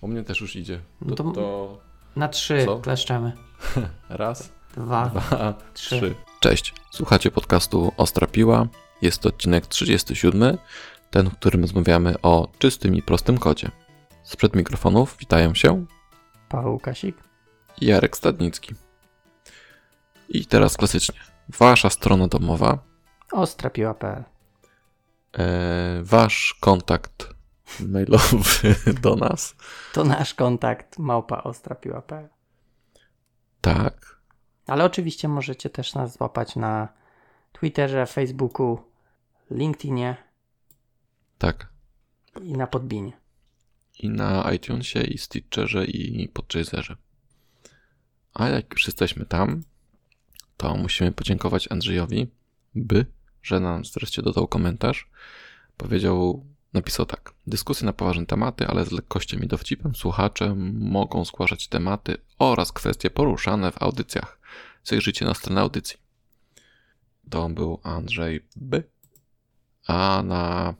U mnie też już idzie. No To, to- to Na trzy Co? kleszczemy. raz, Dwa, dwa, trzy. trzy. Cześć, słuchacie podcastu Ostra Piła. Jest to odcinek 37, ten, w którym rozmawiamy o czystym i prostym kodzie. Sprzed mikrofonów witają się Paweł Łukasik. Jarek Stadnicki. I teraz klasycznie. Wasza strona domowa, Ostrapiła.pl e, wasz kontakt mailowy do nas. To nasz kontakt małpa ostrapiła.pl Tak. Ale oczywiście możecie też nas złapać na Twitterze, Facebooku, LinkedInie Tak. i na Podbinie. I na iTunesie, i Stitcherze, i Podchaserze. A jak już jesteśmy tam, to musimy podziękować Andrzejowi, by, że nam wreszcie dodał komentarz. Powiedział, napisał tak. Dyskusje na poważne tematy, ale z lekkością i dowcipem słuchacze mogą zgłaszać tematy oraz kwestie poruszane w audycjach. Zajrzyjcie na stronę audycji. To był Andrzej B. A na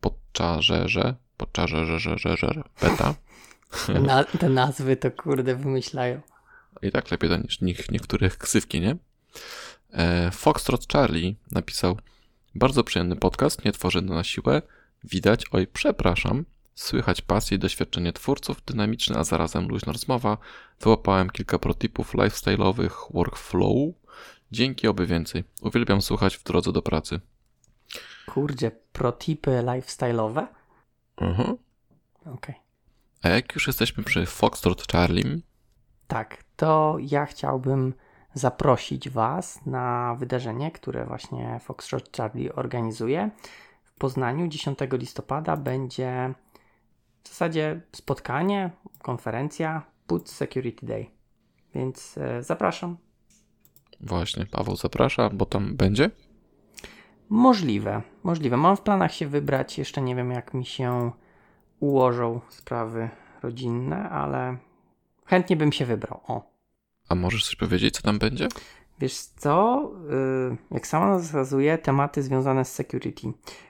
podczarze, podczarze, że, że, że, beta. Na, te nazwy to kurde wymyślają. I tak lepiej to niż niektórych ksywki, nie? E, Foxtrot Charlie napisał Bardzo przyjemny podcast, nie tworzę na siłę. Widać, oj, przepraszam. Słychać pasję i doświadczenie twórców, dynamiczna, a zarazem luźna rozmowa. Wyłapałem kilka protipów lifestyle'owych, workflow. Dzięki, oby więcej. Uwielbiam słuchać w drodze do pracy. Kurdzie, protipy lifestyle'owe? Mhm. Okej. A jak już jesteśmy przy Foxtrot Charlie, Tak, to ja chciałbym zaprosić Was na wydarzenie, które właśnie Foxtrot Charlie organizuje. Poznaniu 10 listopada będzie w zasadzie spotkanie, konferencja Put Security Day. Więc e, zapraszam. właśnie Paweł zaprasza, bo tam będzie. Możliwe, możliwe. Mam w planach się wybrać, jeszcze nie wiem jak mi się ułożą sprawy rodzinne, ale chętnie bym się wybrał. O. A możesz coś powiedzieć, co tam będzie? Wiesz co, y, jak sama wskazuje, tematy związane z security.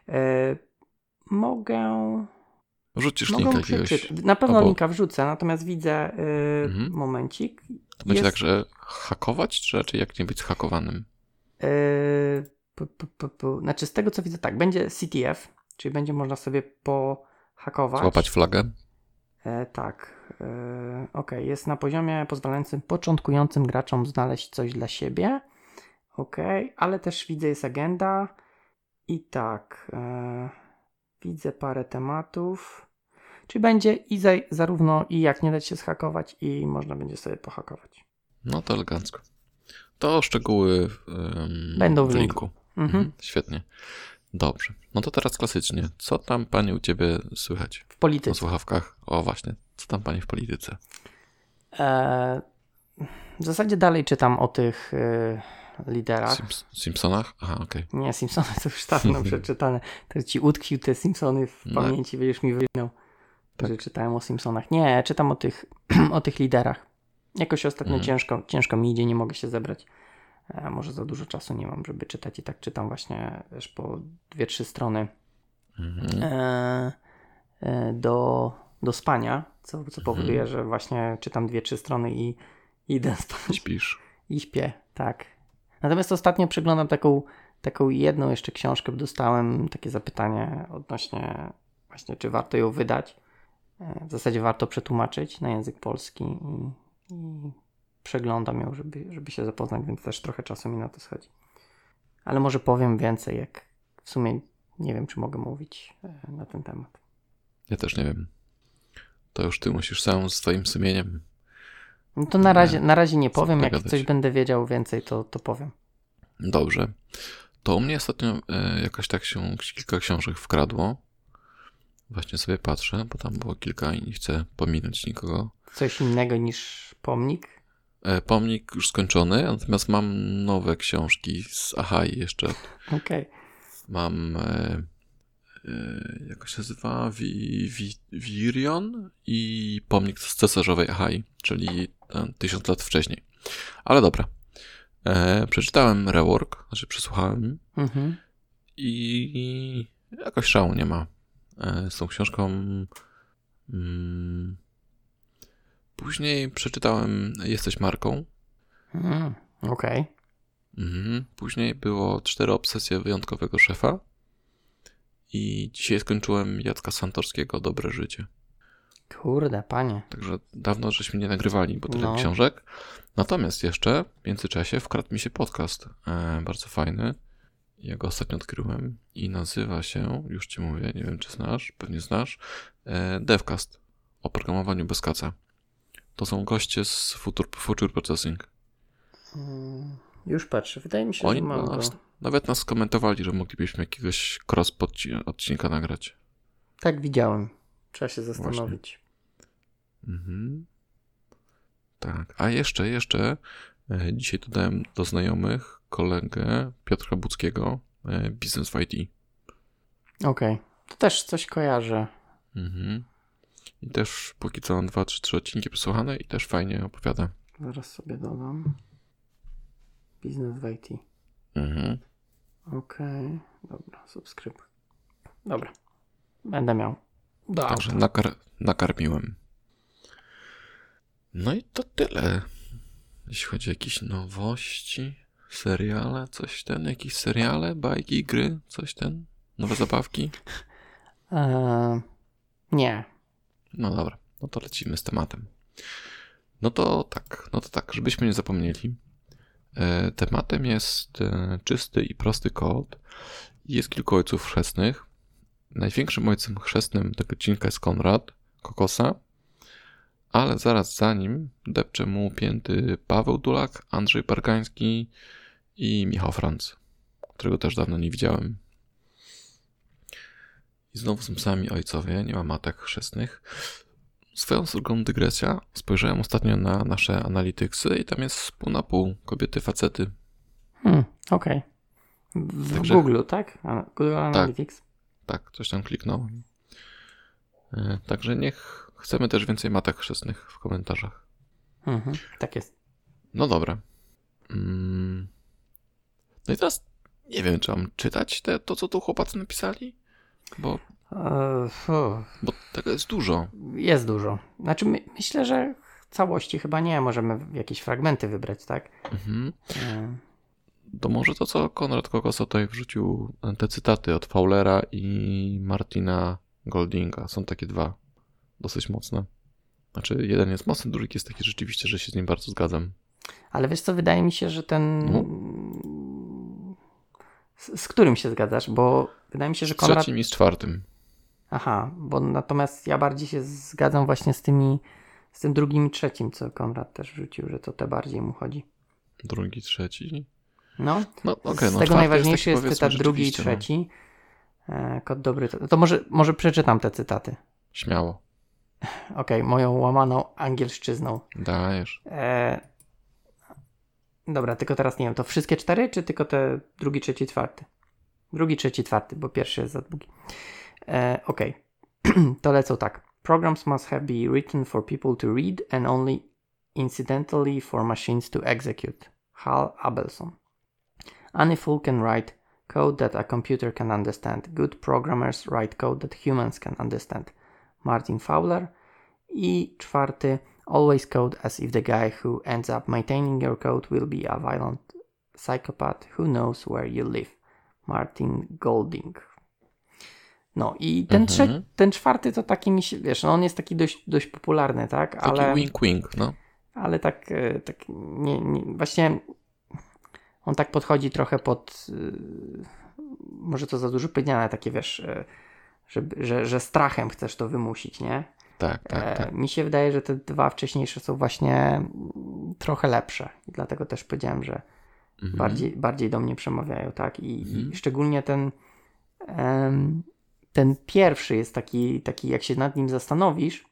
Y, Mogę, Wrzucisz mogę linka jakiegoś. Na pewno albo- linka wrzucę, natomiast widzę y, Mhm. momencik. To będzie Jest- tak, że hakować, czy raczej jak nie być pu. Znaczy z tego co widzę tak, będzie CTF, czyli będzie można sobie pohakować. Złapać flagę? E, tak. E, ok, jest na poziomie pozwalającym początkującym graczom znaleźć coś dla siebie. Ok, ale też widzę jest agenda. I tak. E, widzę parę tematów. Czyli będzie i za, zarówno i jak nie dać się zhakować, i można będzie sobie pohakować. No to elegancko. To szczegóły em, Będą w w linku. linku. Mhm. Mhm, świetnie. Dobrze. No to teraz klasycznie. Co tam pani u ciebie słychać W na polityce. słuchawkach? O właśnie, co tam pani w polityce? E, w zasadzie dalej czytam o tych e, liderach. Simps- Simpsonach? Aha, okej. Nie, Simpsony to już dawno przeczytane. To ci utkwił te Simpsony w No. pamięci, będziesz mi wygnął, Tak. że czytałem o Simpsonach. Nie, czytam o tych, o tych liderach. Jakoś ostatnio Mhm. ciężko, ciężko mi idzie, nie mogę się zebrać. Może za dużo czasu nie mam, żeby czytać i tak czytam właśnie też po dwie, trzy strony Mhm. e, e, do, do spania, co, co powoduje, Mhm. że właśnie czytam dwie, trzy strony i idę spać. Śpisz. I śpię, tak. Natomiast ostatnio przeglądam taką, taką jedną jeszcze książkę, dostałem takie zapytanie odnośnie właśnie, czy warto ją wydać. E, W zasadzie warto przetłumaczyć na język polski i, i przeglądam ją, żeby, żeby się zapoznać, więc też trochę czasu mi na to schodzi. Ale może powiem więcej, jak w sumie nie wiem, czy mogę mówić e, na ten temat. Ja też nie wiem. To już ty musisz sam z swoim sumieniem. No to na razie, na razie nie powiem, jak coś będę wiedział więcej, to, to powiem. Dobrze. To u mnie ostatnio e, jakoś tak się kilka książek wkradło. Właśnie sobie patrzę, bo tam było kilka i nie chcę pominąć nikogo. Coś innego niż pomnik. E, pomnik już skończony, natomiast mam nowe książki z Ahai jeszcze. Okej. Mam e, e, jak się nazywa? Wi, wi, Virion i pomnik z cesarzowej Ahai, czyli e, tysiąc lat wcześniej. Ale dobra. E, przeczytałem rework, znaczy przesłuchałem Mhm. i jakoś szału nie ma. E, z tą książką mm, później przeczytałem Jesteś marką. Mm, Okej. Mhm. Później było Cztery obsesje wyjątkowego szefa. I dzisiaj skończyłem Jacka Santorskiego Dobre życie. Kurde, panie. Także dawno żeśmy nie nagrywali, bo tyle No. książek. Natomiast jeszcze w międzyczasie wkradł mi się podcast. E, bardzo fajny. Ja go ostatnio odkryłem i nazywa się, już ci mówię, nie wiem czy znasz, pewnie znasz, e, Devcast o programowaniu bez kaca. To są goście z Future, Future Processing. Mm, Już patrzę. Wydaje mi się, Oni że mam go. nas, nawet nas komentowali, że moglibyśmy jakiegoś cross odcinka nagrać. Tak widziałem. Trzeba się zastanowić. Mhm. Tak, a jeszcze, jeszcze e, dzisiaj dodałem do znajomych kolegę Piotra Buckiego, e, Business w IT. Okej. To też coś kojarzę. Mhm. I też póki co mam dwa, trzy, trzy odcinki przesłuchane i też fajnie opowiada. Zaraz sobie dodam. Biznes w IT. Mhm. Okej. Dobra, subskryb. Dobra. Będę miał. Do Także nakar- nakarmiłem. No i to tyle. Jeśli chodzi o jakieś nowości, seriale, coś ten, jakieś seriale, bajki, gry, coś ten, nowe zabawki. Eee, nie. No dobra, no to lecimy z tematem. No to tak, no to tak, żebyśmy nie zapomnieli. E, tematem jest e, czysty i prosty kod. Jest kilku ojców chrzestnych. Największym ojcem chrzestnym tego odcinka jest Konrad Kokosa, ale zaraz za nim depcze mu pięty Paweł Dulak, Andrzej Pargański i Michał Franc, którego też dawno nie widziałem. I znowu są sami ojcowie, nie ma matek chrzestnych. Swoją drugą dygresja, spojrzałem ostatnio na nasze analityksy i tam jest pół na pół kobiety, facety. Hmm, Okej. W Także- Google, tak? Google Analytics. Tak, coś tam kliknąłem. E, Także niech chcemy też więcej matek chrzestnych w komentarzach. Mhm, tak jest. No dobra. Mm. No i teraz nie wiem, czy mam czytać te, to, co tu chłopacy napisali? Bo, bo tego jest dużo. jest dużo. Znaczy, my, myślę, że całości chyba nie. Możemy jakieś fragmenty wybrać, tak? Mhm. Eee, To może to, co Konrad Kokosa tutaj wrzucił, te cytaty od Fowlera i Martina Goldinga. Są takie dwa dosyć mocne. Znaczy, jeden jest mocny, drugi jest taki rzeczywiście, że się z nim bardzo zgadzam. Ale wiesz co, wydaje mi się, że ten... No. Z, z którym się zgadzasz? Bo wydaje mi się, że Z Konrad... trzecim i z czwartym. Aha, bo natomiast ja bardziej się zgadzam właśnie z tymi... Z tym drugim i trzecim, co Konrad też wrzucił, że to te bardziej mu chodzi. Drugi, trzeci. No, No okej, z no tego najważniejszy jest, powiedzmy, cytat drugi i no. trzeci. E, kod dobry. To, to może, może przeczytam te cytaty. Śmiało. Okej, moją łamaną angielszczyzną. Dajesz. E, dobra, tylko teraz nie wiem, to wszystkie cztery, czy tylko te drugi, trzeci, czwarty? Drugi, trzeci, czwarty, bo pierwszy jest za długi. E, Okej, to lecą tak. Programs must have be written for people to read and only incidentally for machines to execute. Hal Abelson. Any fool can write code that a computer can understand. Good programmers write code that humans can understand. Martin Fowler. I czwarty, always code as if the guy who ends up maintaining your code will be a violent psychopath who knows where you live. Martin Golding. No i ten, Mhm. trze- ten czwarty to taki mi się, wiesz, no on jest taki dość, dość popularny, tak? Taki Ale, wink-wink, no. ale tak, e, tak nie, nie, właśnie on tak podchodzi trochę pod, y, może to za dużo powiedziane, takie wiesz, e, że, że, że strachem chcesz to wymusić, nie? Tak, tak, E, tak. Mi się wydaje, że te dwa wcześniejsze są właśnie trochę lepsze. I dlatego też powiedziałem, że Mhm. bardziej, bardziej do mnie przemawiają, tak? I, Mhm. i szczególnie ten, em, ten pierwszy jest taki, taki, jak się nad nim zastanowisz,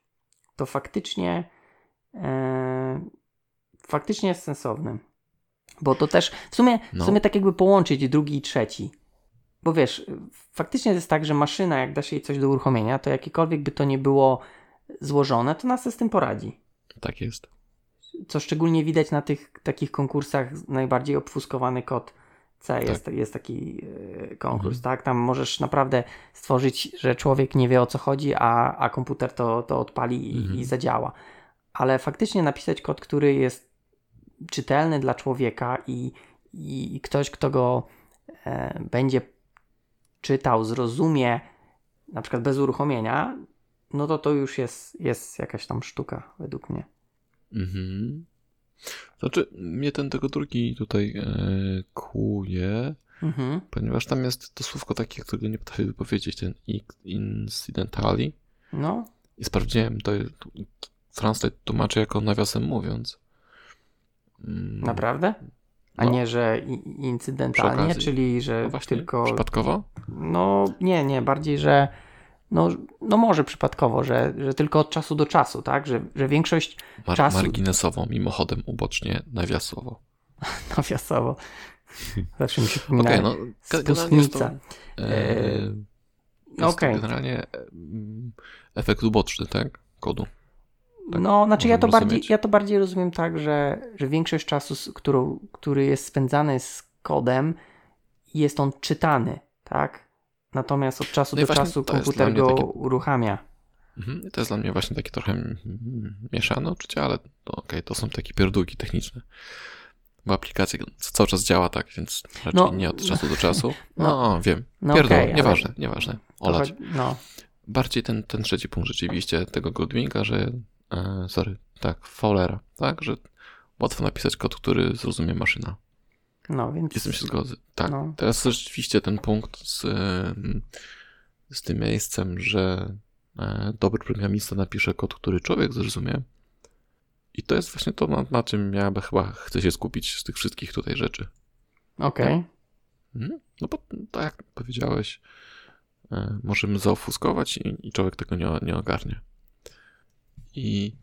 to faktycznie e, faktycznie jest sensowny. Bo to też w sumie, No. w sumie tak jakby połączyć drugi i trzeci. Bo wiesz, faktycznie jest tak, że maszyna, jak dasz jej coś do uruchomienia, to jakiekolwiek by to nie było złożone, to nas z tym poradzi. Tak jest. Co szczególnie widać na tych takich konkursach, najbardziej obfuskowany kod C jest, jest taki e, konkurs, Mhm. tak? Tam możesz naprawdę stworzyć, że człowiek nie wie o co chodzi, a, a komputer to, to odpali i, Mhm. i zadziała. ale faktycznie napisać kod, który jest czytelny dla człowieka i, i ktoś, kto go e, będzie czytał, zrozumie, na przykład bez uruchomienia, no to to już jest, jest jakaś tam sztuka, według mnie. Mhm. Znaczy, mnie ten tego drugi tutaj e, kłuje, Mhm. ponieważ tam jest to słówko takie, którego nie potrafię wypowiedzieć, ten incidentally. No, I sprawdziłem, to jest, Translate tłumaczy jako nawiasem mówiąc. Mm, naprawdę? A no. nie, że incydentalnie, czyli że No właśnie, tylko. przypadkowo? No nie, nie, bardziej, że no, no może przypadkowo, że, że tylko od czasu do czasu, tak? Że, że większość Mar- Czasu- Marginesowo, mimochodem, ubocznie, nawiasowo. nawiasowo. Zawsze mi się Okej, przypomina. no ge- generalnie to, e, jest no to generalnie e, efekt uboczny, tak? Kodu. tak No, znaczy ja to, bardziej, ja to bardziej rozumiem tak, że, że większość czasu, którą, który jest spędzany z kodem, jest on czytany, tak? Natomiast od czasu No do czasu komputer go takie- uruchamia. Mhm. To jest dla mnie właśnie takie trochę mieszane uczucie, ale to okej, to są takie pierdółki techniczne. Bo aplikacja cały czas działa tak, więc raczej No, nie od czasu do czasu. no, No, wiem. no Pierdol, ale- nieważne, nieważne. To Olać. No, Bardziej ten, ten trzeci punkt rzeczywiście tego Goldwinga, że e, sorry, tak, Fowlera, tak, że łatwo napisać kod, który zrozumie maszyna. No więc. Tym się zgodzę. Tak. No. Teraz rzeczywiście ten punkt z, z tym miejscem, że e, dobry programista napisze kod, który człowiek zrozumie. I to jest właśnie to, na, na czym ja chyba chcę się skupić z tych wszystkich tutaj rzeczy. Okej. Mhm. No bo tak jak powiedziałeś, e, możemy zaofuskować i, i człowiek tego nie, nie ogarnie. I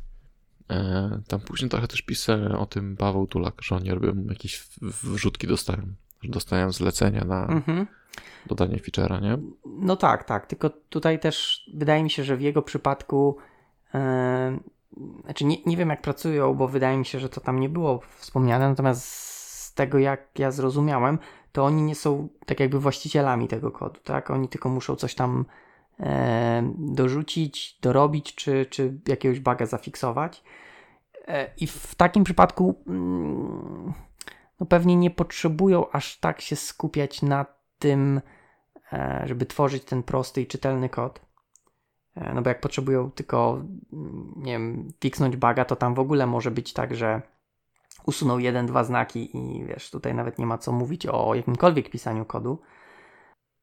tam później trochę też pisał o tym Paweł Tulak, że oni robią jakieś wrzutki dostają. Że dostają zlecenia na Mhm. dodanie feature'a, nie? No tak, tak. Tylko tutaj też wydaje mi się, że w jego przypadku. E, znaczy, nie, nie wiem jak pracują, bo wydaje mi się, że to tam nie było wspomniane. Natomiast z tego, jak ja zrozumiałem, to oni nie są tak jakby właścicielami tego kodu, tak? Oni tylko muszą coś tam e, dorzucić, dorobić, czy, czy jakiegoś buga zafiksować. E, I w takim przypadku mm, no pewnie nie potrzebują aż tak się skupiać na tym, e, żeby tworzyć ten prosty i czytelny kod. E, No bo jak potrzebują tylko, mm, nie wiem, fiksnąć buga, to tam w ogóle może być tak, że usuną jeden, dwa znaki i wiesz, tutaj nawet nie ma co mówić o jakimkolwiek pisaniu kodu.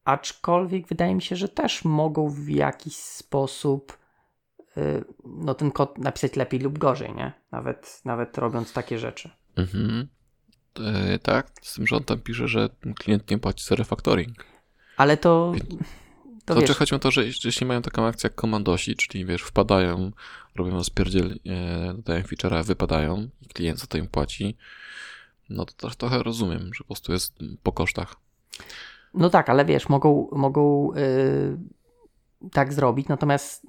Aczkolwiek wydaje mi się, że też mogą w jakiś sposób y, no ten kod napisać lepiej lub gorzej, nie? Nawet, nawet robiąc takie rzeczy. Mhm. E, tak, z tym, że on tam pisze, że klient nie płaci za refactoring. Ale to, Więc- to To wiesz, znaczy chodzi o to, że jeśli mają taką akcję jak komandosi, czyli wiesz, wpadają, robią rozpierdziel, e, dodają feature'a, wypadają i klient za to im płaci, no to, to trochę rozumiem, że po prostu jest po kosztach. No tak, ale wiesz, mogą, mogą yy, tak zrobić, natomiast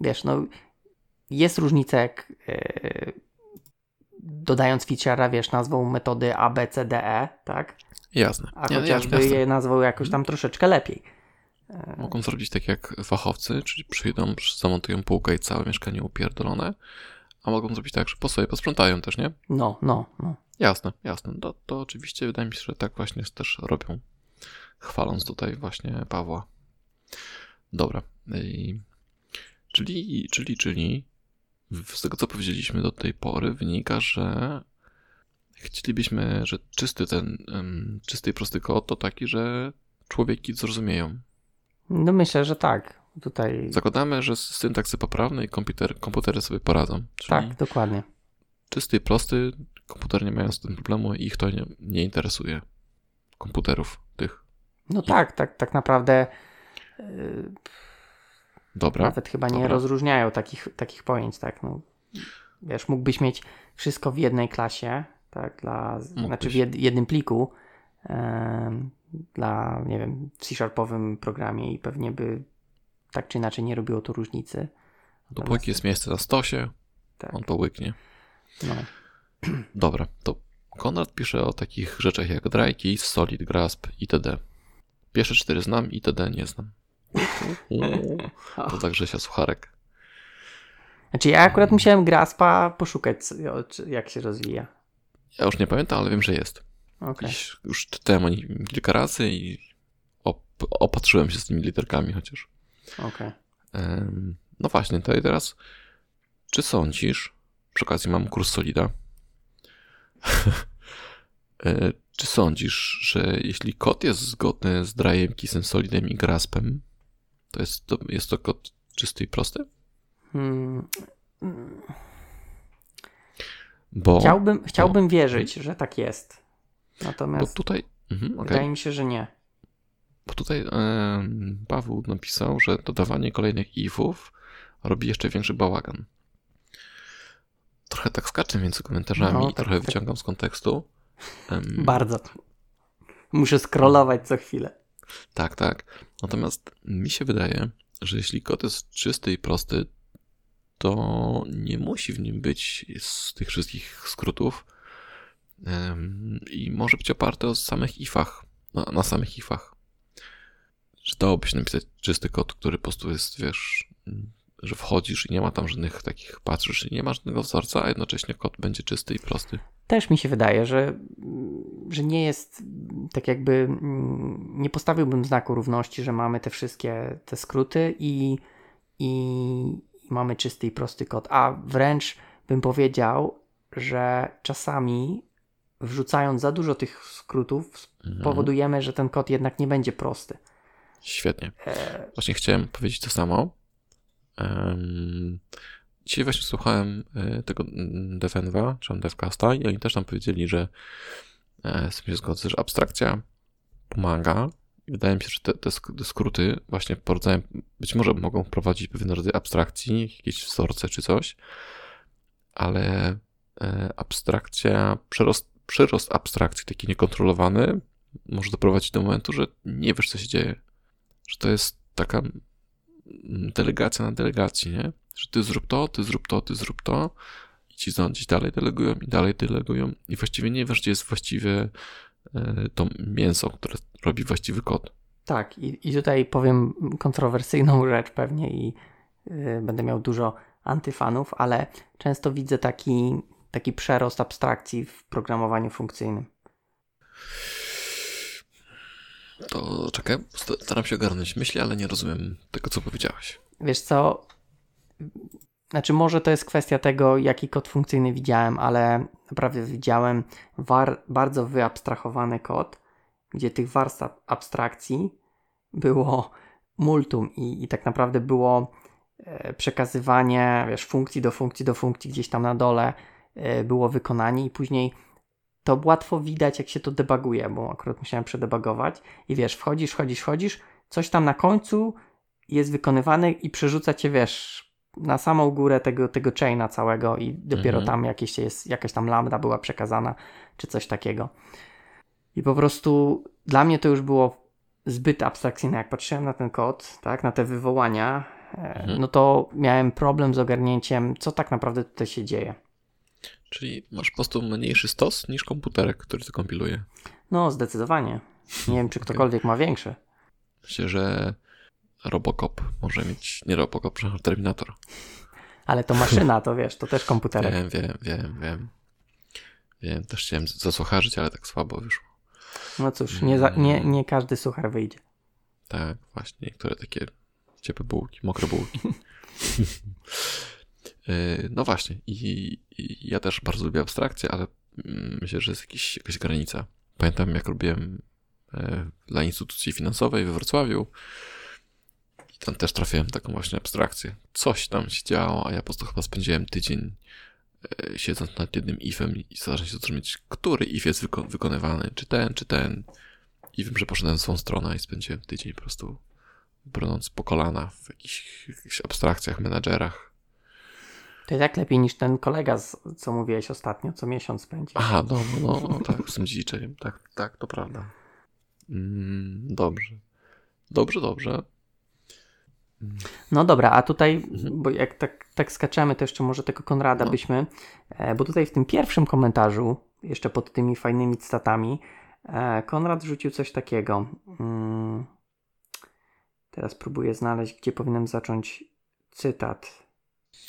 wiesz, no jest różnica jak yy, dodając feature'a, wiesz, nazwą metody A, B, C, D, E, tak? Jasne. A chociażby jasne. je nazwał jakoś tam troszeczkę lepiej. Mogą zrobić tak jak fachowcy, czyli przyjdą, zamontują półkę i całe mieszkanie upierdolone, a mogą zrobić tak, że po sobie posprzątają też, nie? No, no, no. Jasne, jasne. To, to oczywiście wydaje mi się, że tak właśnie też robią. Chwaląc tutaj właśnie Pawła. Dobra. I, czyli, czyli, czyli z tego, co powiedzieliśmy do tej pory, wynika, że chcielibyśmy, że czysty ten, czysty i prosty kod to taki, że człowieki zrozumieją. No myślę, że tak. Tutaj Zakładamy, że syntaksy poprawne i komputer, komputery sobie poradzą. Tak, dokładnie. czysty i prosty, komputery nie mają z tym problemu i ich to nie, nie interesuje. Komputerów tych. No tak, tak, tak naprawdę yy, Dobra. nawet chyba nie dobra. rozróżniają takich, takich pojęć, tak? No, wiesz, mógłbyś mieć wszystko w jednej klasie, tak? Dla, znaczy w jed, jednym pliku dla, nie wiem, w C-sharpowym programie i pewnie by tak czy inaczej nie robiło to różnicy. Dopóki jest miejsce na stosie, Tak, on połyknie. no. Dobra, to Konrad pisze o takich rzeczach jak dry keys, solid grasp itd. Pierwsze cztery znam, itd. nie znam. To tak Grzesia Sucharek. Znaczy ja akurat musiałem Graspa poszukać, jak się rozwija. Ja już nie pamiętam, ale wiem, że jest. Okej. Już, już czytałem o nim kilka razy i op opatrzyłem się z tymi literkami chociaż. Em, No właśnie, to i teraz, czy sądzisz, przy okazji mam kurs Solida, E, czy sądzisz, że jeśli kod jest zgodny z Dryem, Kissem, Solidem i Graspem, to jest to, jest to kod czysty i prosty? Hmm. Mm, Bo, Chciałbym, chciałbym wierzyć, że tak jest. bo Natomiast tutaj, mhm, okej. wydaje mi się, że nie. Bo tutaj em, Paweł napisał, że dodawanie kolejnych ifów robi jeszcze większy bałagan. Trochę tak skaczę między komentarzami No, tak, trochę tak. wyciągam z kontekstu. Em, Bardzo. Muszę scrollować co chwilę. Tak, tak. Natomiast mi się wydaje, że jeśli kod jest czysty i prosty, to nie musi w nim być z tych wszystkich skrótów em, i może być oparty o samych ifach, na, na samych ifach. Że dałoby się napisać czysty kod, który po prostu jest, wiesz, że wchodzisz i nie ma tam żadnych takich, patrzysz i nie ma żadnego wzorca, a jednocześnie kod będzie czysty i prosty. Też mi się wydaje, że, że nie jest tak jakby mm, nie postawiłbym znaku równości, że mamy te wszystkie te skróty i, i, mamy czysty i prosty kod, a wręcz bym powiedział, że czasami wrzucając za dużo tych skrótów Mhm. powodujemy, że ten kod jednak nie będzie prosty. Świetnie. E, Właśnie chciałem powiedzieć to samo. Dzisiaj właśnie słuchałem e, tego mm, Defenwa, czy Devcasta i oni też tam powiedzieli, że e, z tym się zgodzę, że abstrakcja pomaga. Wydaje mi się, że te, te sk- te skróty właśnie porodzają, być może mogą wprowadzić pewien rodzaj abstrakcji, jakieś wzorce czy coś, ale e, abstrakcja, przyrost, przyrost abstrakcji taki niekontrolowany może doprowadzić do momentu, że nie wiesz, co się dzieje. Że to jest taka mm, delegacja na delegacji, nie? Że ty zrób to, ty zrób to, ty zrób to i ci znowu gdzieś dalej delegują i dalej delegują i właściwie nie wiesz, gdzie jest właściwie e, to mięso, które robi właściwy kod. Tak, i, i tutaj powiem kontrowersyjną rzecz pewnie i y, będę miał dużo antyfanów, ale często widzę taki, taki przerost abstrakcji w programowaniu funkcyjnym. To czekaj, sta- staram się ogarnąć myśli, ale nie rozumiem tego, co powiedziałeś. Wiesz co? Znaczy, może to jest kwestia tego, jaki kod funkcyjny widziałem, ale naprawdę widziałem war, bardzo wyabstrahowany kod, gdzie tych warstw ab- abstrakcji było multum i, i tak naprawdę było e, przekazywanie wiesz, funkcji do funkcji do funkcji gdzieś tam na dole e, było wykonanie i później to łatwo widać, jak się to debuguje, bo akurat musiałem przedebagować i wiesz, wchodzisz, wchodzisz, wchodzisz, coś tam na końcu jest wykonywane i przerzuca cię, wiesz, na samą górę tego, tego chaina całego i dopiero Mhm. tam jakieś jest, jakaś tam lambda była przekazana, czy coś takiego. I po prostu dla mnie to już było zbyt abstrakcyjne. Jak patrzyłem na ten kod, tak, na te wywołania, e, Mhm. no to miałem problem z ogarnięciem, co tak naprawdę tutaj się dzieje. Czyli masz po prostu mniejszy stos niż komputerek, który to kompiluje. No, zdecydowanie. Nie wiem, czy ktokolwiek ma większy. Myślę, że Robocop może mieć, nie Robocop, przepraszam, Terminator. Ale to maszyna, to wiesz, to też komputerek. Wiem, wiem, wiem, wiem. Wiem, też chciałem zasłucharzyć, ale tak słabo wyszło. No cóż, nie, za, nie, nie każdy suchar wyjdzie. Tak, właśnie, niektóre takie ciepłe bułki, mokre bułki. Yy, no właśnie, i, i ja też bardzo lubię abstrakcję, ale mm, myślę, że jest jakiś, jakaś granica. Pamiętam, jak robiłem e, dla instytucji finansowej we Wrocławiu i tam też trafiłem taką właśnie abstrakcję. Coś tam się działo, a ja po prostu chyba spędziłem tydzień e, siedząc nad jednym ifem i starając się zrozumieć, który if jest wyko- wykonywany, czy ten, czy ten. I wiem, że poszedłem w swoją stronę i spędziłem tydzień po prostu brnąc po kolana w jakichś, jakichś abstrakcjach, menadżerach. To jest jak lepiej niż ten kolega, z, co mówiłeś ostatnio, co miesiąc spędzi. Aha, no, no, no, tak, z tym dziedziczeniem. Tak, tak, to prawda. Mm, dobrze. Dobrze, dobrze. No dobra, a tutaj, Mhm. bo jak tak, tak skaczemy, to jeszcze może tego Konrada No. byśmy, e, bo tutaj w tym pierwszym komentarzu, jeszcze pod tymi fajnymi cytatami, e, Konrad rzucił coś takiego. Mm, teraz próbuję znaleźć, gdzie powinienem zacząć cytat.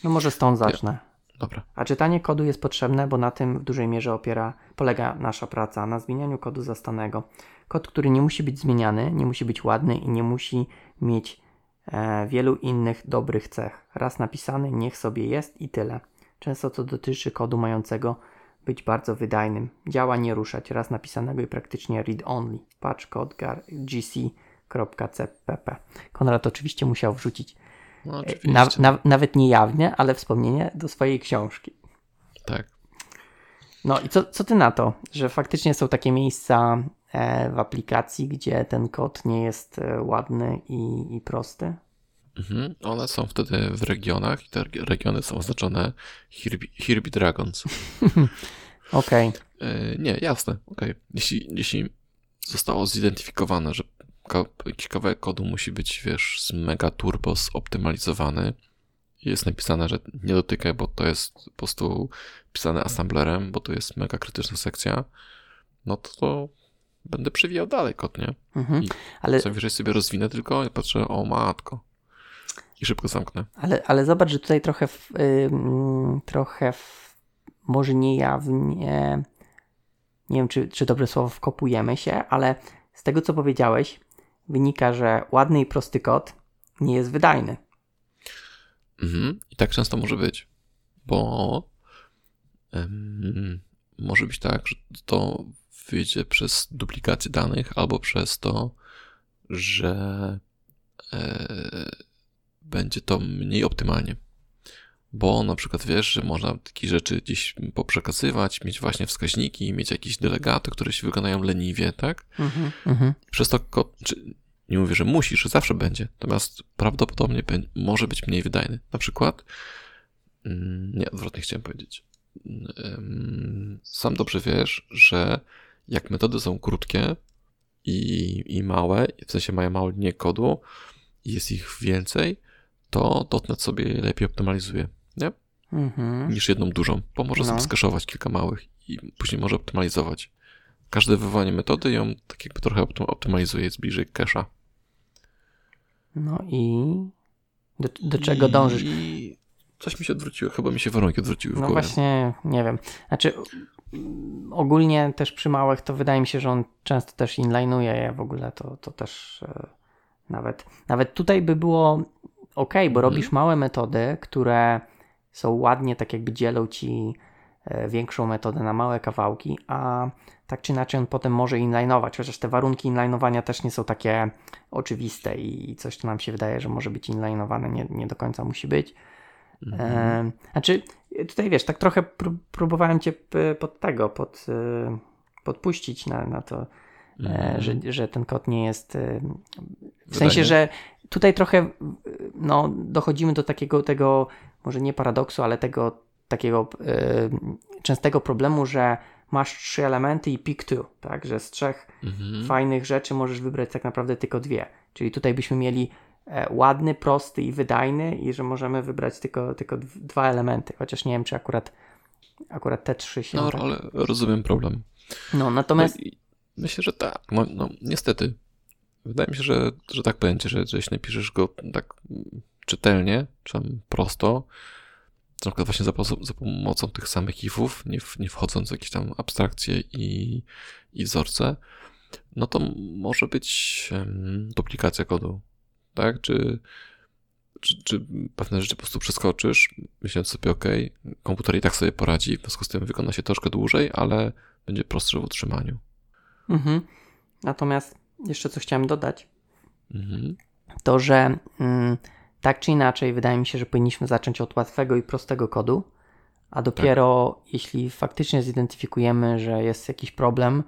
No może stąd zacznę. Dobra. A czytanie kodu jest potrzebne, bo na tym w dużej mierze opiera, polega nasza praca, na zmienianiu kodu zastanego. Kod, który nie musi być zmieniany, nie musi być ładny i nie musi mieć e, wielu innych dobrych cech. Raz napisany, niech sobie jest i tyle. Często to dotyczy kodu mającego być bardzo wydajnym. Działa nie ruszać, raz napisanego i praktycznie read-only. Patch code gc.cpp. Konrad oczywiście musiał wrzucić No, e, na, na, nawet niejawnie, ale wspomnienie do swojej książki. Tak. No i co, co ty na to, że faktycznie są takie miejsca e, w aplikacji, gdzie ten kod nie jest e, ładny i, i prosty? Mhm. One są wtedy w regionach i te reg- regiony są oznaczone Hirby, Hirby Dragons. Okej, E, nie, jasne, okej. Jeśli, jeśli zostało zidentyfikowane, że ka- jakiś kawałek kodu musi być, wiesz, z mega turbo zoptymalizowany jest napisane, że nie dotykaj, bo to jest po prostu pisane assemblerem, bo to jest mega krytyczna sekcja, no to, to będę przewijał dalej kod, nie? mhm. I ale, Co wyżej sobie rozwinę tylko i patrzę, o matko. I szybko zamknę. ale, ale zobacz, że tutaj trochę, w, trochę w, może niejawnie, nie wiem czy, czy dobre słowo, wkopujemy się, ale z tego co powiedziałeś, wynika, że ładny i prosty kod nie jest wydajny. Mhm. I tak często może być, bo em, może być tak, że to wyjdzie przez duplikację danych albo przez to, że e, będzie to mniej optymalnie. Bo na przykład wiesz, że można takie rzeczy gdzieś poprzekazywać, mieć właśnie wskaźniki, mieć jakieś delegaty, które się wykonają leniwie, tak? Mhm, mhm. Przez to, czy, nie mówię, że musi, że zawsze będzie, natomiast prawdopodobnie może być mniej wydajny. Na przykład, mm, nie, odwrotnie chciałem powiedzieć. Sam dobrze wiesz, że jak metody są krótkie i, i małe, w sensie mają małą linię kodu jest ich więcej, to dotnet sobie lepiej optymalizuje, nie? Mhm. Niż jedną dużą, bo może No. sobie skaszować kilka małych i później może optymalizować. Każde wywołanie metody ją tak jakby trochę optym- optymalizuje, jest bliżej cache'a. No i do, do czego dążysz? I coś mi się odwróciło, chyba mi się warunki odwróciły w No głowie. właśnie, nie wiem. Znaczy, ogólnie też przy małych to wydaje mi się, że on często też inline'uje je w ogóle, to, to też e, nawet, nawet tutaj by było ok, bo Mhm. robisz małe metody, które są ładnie tak jakby dzielą ci e, większą metodę na małe kawałki, a tak czy inaczej on potem może inline'ować, chociaż te warunki inline'owania też nie są takie oczywiste i coś, co nam się wydaje, że może być inline'owane, nie, nie do końca musi być. Mhm. E, znaczy, tutaj wiesz, tak trochę pró- próbowałem cię pod tego, pod, e, podpuścić na, na to, Mhm. że, że ten kod nie jest. W sensie, że tutaj trochę no, dochodzimy do takiego tego, może nie paradoksu, ale tego takiego e, częstego problemu, że masz trzy elementy i pick two, tak? Że z trzech Mhm. fajnych rzeczy możesz wybrać tak naprawdę tylko dwie. Czyli tutaj byśmy mieli e, ładny, prosty i wydajny i że możemy wybrać tylko, tylko dw- dwa elementy, chociaż nie wiem, czy akurat, akurat te trzy się... No, tak... ale rozumiem problem. no natomiast... No myślę, że tak. No, no, niestety. Wydaje mi się, że, że tak będzie, że, że jeśli napiszesz go tak czytelnie, czy tam prosto, na przykład właśnie za, za pomocą tych samych ifów, nie, w, nie wchodząc w jakieś tam abstrakcje i, i wzorce, no to może być em, duplikacja kodu, tak? Czy, czy, czy pewne rzeczy po prostu przeskoczysz, myśląc sobie, ok, komputer i tak sobie poradzi, w związku z tym wykona się troszkę dłużej, ale będzie prostszy w utrzymaniu. Mhm. Natomiast jeszcze co chciałem dodać, Mhm. to że mm, tak czy inaczej wydaje mi się, że powinniśmy zacząć od łatwego i prostego kodu, a dopiero jeśli faktycznie zidentyfikujemy, że jest jakiś problem,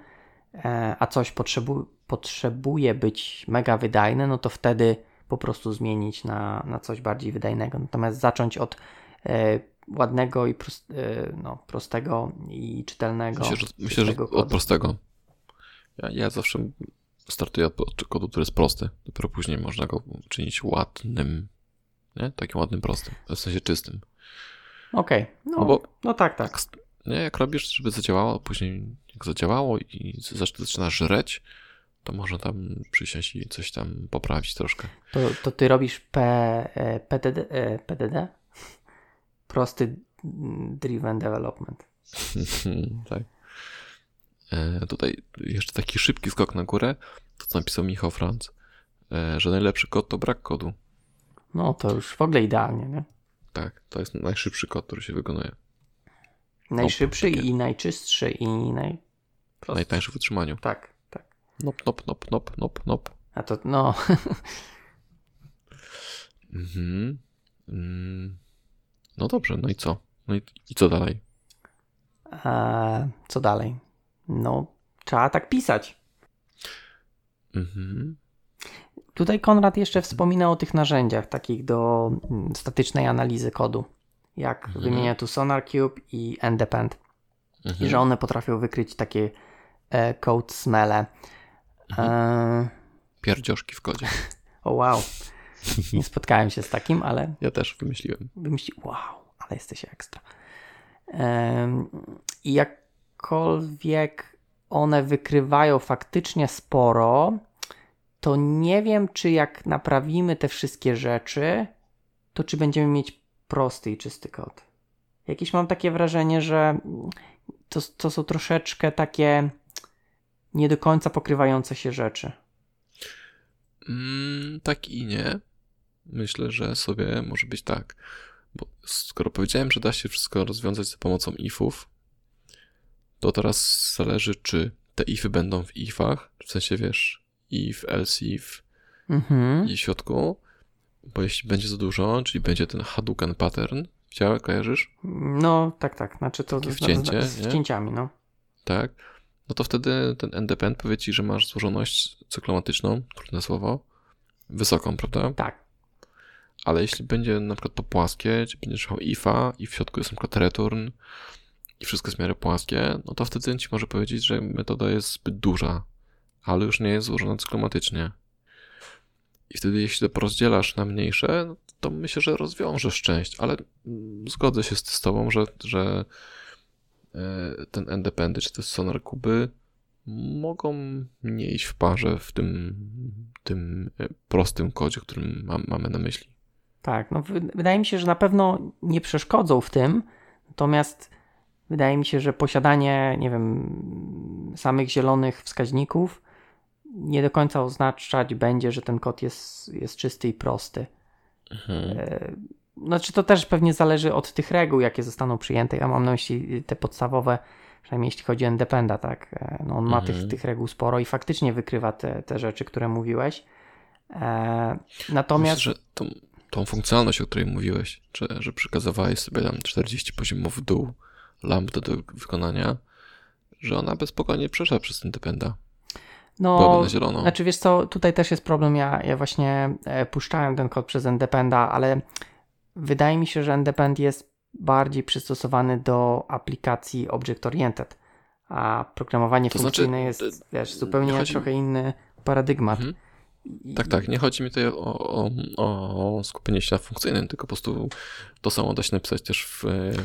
e, a coś potrzebu- potrzebuje być mega wydajne, no to wtedy po prostu zmienić na, na coś bardziej wydajnego. Natomiast zacząć od e, ładnego i prost, e, no, prostego i czytelnego. Myślę, że, myślę, że od prostego. Ja, ja zawsze startuję od, od kodu, który jest prosty. Dopiero później można go czynić ładnym. Nie? Takim ładnym, prostym. W sensie czystym. Okej, no, No bo no tak, tak. nie? jak robisz, żeby zadziałało, później jak zadziałało i zaczyna żreć, to można tam przysiąść i coś tam poprawić troszkę. To, to ty robisz P, e, PDD, e, PDD? prosty mm, driven development. tak. E, tutaj jeszcze taki szybki skok na górę, to co napisał Michał Franc, e, że najlepszy kod to brak kodu. No to już w ogóle idealnie, nie? Tak, to jest najszybszy kod, który się wykonuje. Najszybszy i najczystszy i naj... Najtańszy w utrzymaniu. Tak, tak. Nop, nop, nop, nop, nop, nop. A to, no, Mhm. Mm. No dobrze, no i co? No i, i co dalej? a co dalej? No, trzeba tak pisać. Mhm. Tutaj Konrad jeszcze wspomina o tych narzędziach takich do mm, statycznej analizy kodu. Jak Mhm. wymienia tu SonarCube i Endepend. Mhm. I że one potrafią wykryć takie e, code smele. Mhm. E, Pierdzioszki w kodzie. o wow. Nie spotkałem się z takim, ale Ja też wymyśliłem. wymyśli, wow, ale jesteś ekstra. I jakkolwiek one wykrywają faktycznie sporo, to nie wiem, czy jak naprawimy te wszystkie rzeczy, to czy będziemy mieć prosty i czysty kod. Jakieś mam takie wrażenie, że to, to są troszeczkę takie nie do końca pokrywające się rzeczy. Mm, tak i nie. Myślę, że sobie może być tak. Bo skoro powiedziałem, że da się wszystko rozwiązać za pomocą ifów, to teraz zależy, czy te ify będą w ifach, w sensie wiesz, if, else if Mhm. i w środku, bo jeśli będzie za dużo, czyli będzie ten Hadouken pattern, widziałeś, kojarzysz? No, tak, tak. Znaczy to Takie wcięcie, z, z wcięciami, no. Tak? No to wtedy ten endepend powie ci, że masz złożoność cyklomatyczną, trudne słowo, wysoką, prawda? Tak. Ale jeśli będzie na przykład to płaskie, czy będziesz miał ifa i w środku jest na przykład return i wszystko jest w miarę płaskie, no to wtedy ci może powiedzieć, że metoda jest zbyt duża, ale już nie jest złożona cyklomatycznie. I wtedy jeśli to porozdzielasz na mniejsze, no to myślę, że rozwiążesz część, ale zgodzę się z z tobą, że, że e, ten endependy czy te sonar kuby mogą nie iść w parze w tym, tym e, prostym kodzie, którym mam, mamy na myśli. Tak, no wy- wydaje mi się, że na pewno nie przeszkodzą w tym, natomiast wydaje mi się, że posiadanie, nie wiem, samych zielonych wskaźników nie do końca oznaczać będzie, że ten kod jest, jest czysty i prosty. Mhm. E, Znaczy to też pewnie zależy od tych reguł, jakie zostaną przyjęte. Ja mam na myśli te podstawowe, przynajmniej jeśli chodzi o Independa, tak? E, No on ma Mhm. tych, tych reguł sporo i faktycznie wykrywa te, te rzeczy, które mówiłeś. E, natomiast Myślę, że tą, tą funkcjonalność, o której mówiłeś, że, że przekazywałeś sobie tam 40 poziomów w dół lambda do wykonania, że ona bez spokojnie przeszła przez ten dependa. No. Znaczy wiesz co, tutaj też jest problem, ja, ja właśnie e, puszczałem ten kod przez Independa, ale wydaje mi się, że Independ jest bardziej przystosowany do aplikacji object-oriented, a programowanie To znaczy, funkcyjne jest, e, wiesz, zupełnie chodzi- trochę inny paradygmat. Mhm. Tak, tak. Nie chodzi mi tutaj o, o, o skupienie się na funkcyjnym, tylko po prostu to samo da się napisać też w,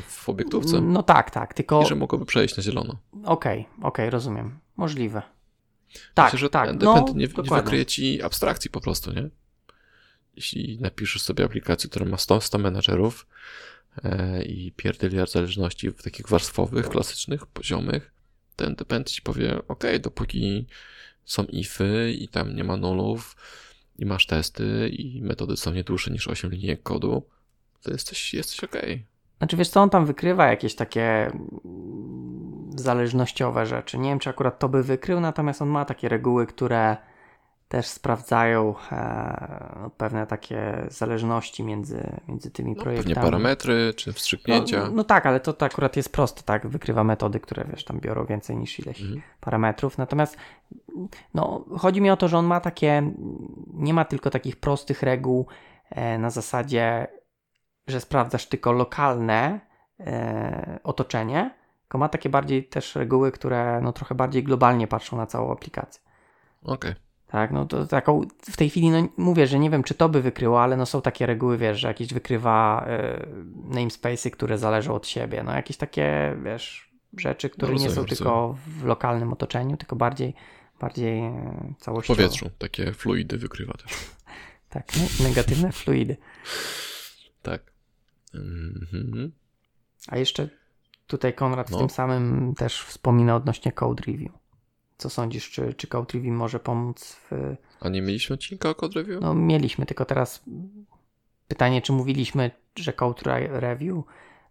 w obiektówce. No tak, tak, tylko I że mogłoby przejść na zielono. okej, okej, rozumiem, możliwe. Tak, Myślę, że tak, ten no, depend nie, nie dokładnie. wykryje ci abstrakcji po prostu, nie? Jeśli napiszesz sobie aplikację, która ma 100, 100 menadżerów e, i pierdyliard zależności w takich warstwowych, klasycznych, poziomych, ten depend ci powie, ok, dopóki są ify i tam nie ma nullów i masz testy i metody są nie dłuższe niż 8 linijek kodu, to jesteś, jesteś ok. Znaczy wiesz co, on tam wykrywa jakieś takie zależnościowe rzeczy. Nie wiem, czy akurat to by wykrył, natomiast on ma takie reguły, które też sprawdzają e, no, pewne takie zależności między, między tymi No, pewnie projektami. parametry czy wstrzyknięcia. No, no tak, ale to, to akurat jest proste, tak? Wykrywa metody, które wiesz, tam biorą więcej niż ileś Mhm. parametrów. Natomiast no, chodzi mi o to, że on ma takie, nie ma tylko takich prostych reguł e, na zasadzie, że sprawdzasz tylko lokalne e, otoczenie, tylko ma takie bardziej też reguły, które no, trochę bardziej globalnie patrzą na całą aplikację. Okej. Tak, no to taką w tej chwili, no mówię, że nie wiem, czy to by wykryło, ale no są takie reguły, wiesz, że jakieś wykrywa y, namespace'y, które zależą od siebie, no jakieś takie, wiesz, rzeczy, które nie rozumiem, są tylko w lokalnym otoczeniu, tylko bardziej, bardziej e, W całościowo. powietrzu takie fluidy wykrywa też. Tak, ne- negatywne fluidy. Tak. Mhm. A jeszcze tutaj Konrad No. w tym samym też wspomina odnośnie code review. Co sądzisz, czy, czy code review może pomóc w... A nie mieliśmy odcinka o code review? No mieliśmy, tylko teraz pytanie, czy mówiliśmy, że code re- review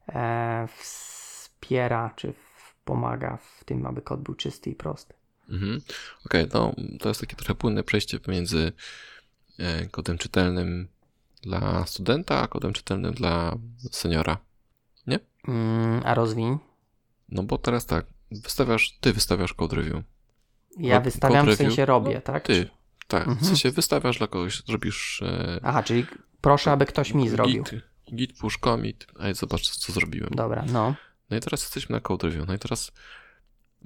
e, wspiera, czy pomaga w tym, aby kod był czysty i prosty. Mhm. Okej, no to jest takie trochę płynne przejście pomiędzy e, kodem czytelnym dla studenta, a kodem czytelnym dla seniora. Mm, a rozwiń. No bo teraz tak, wystawiasz, ty wystawiasz code review. Ja wystawiam, w sensie robię, No, tak? Ty, tak, w Mhm. sensie wystawiasz dla kogoś, zrobisz e, Aha, czyli proszę, aby ktoś mi zrobił. Git, git push commit, a ja zobacz co zrobiłem. Dobra, no. No i teraz jesteśmy na code review. No i teraz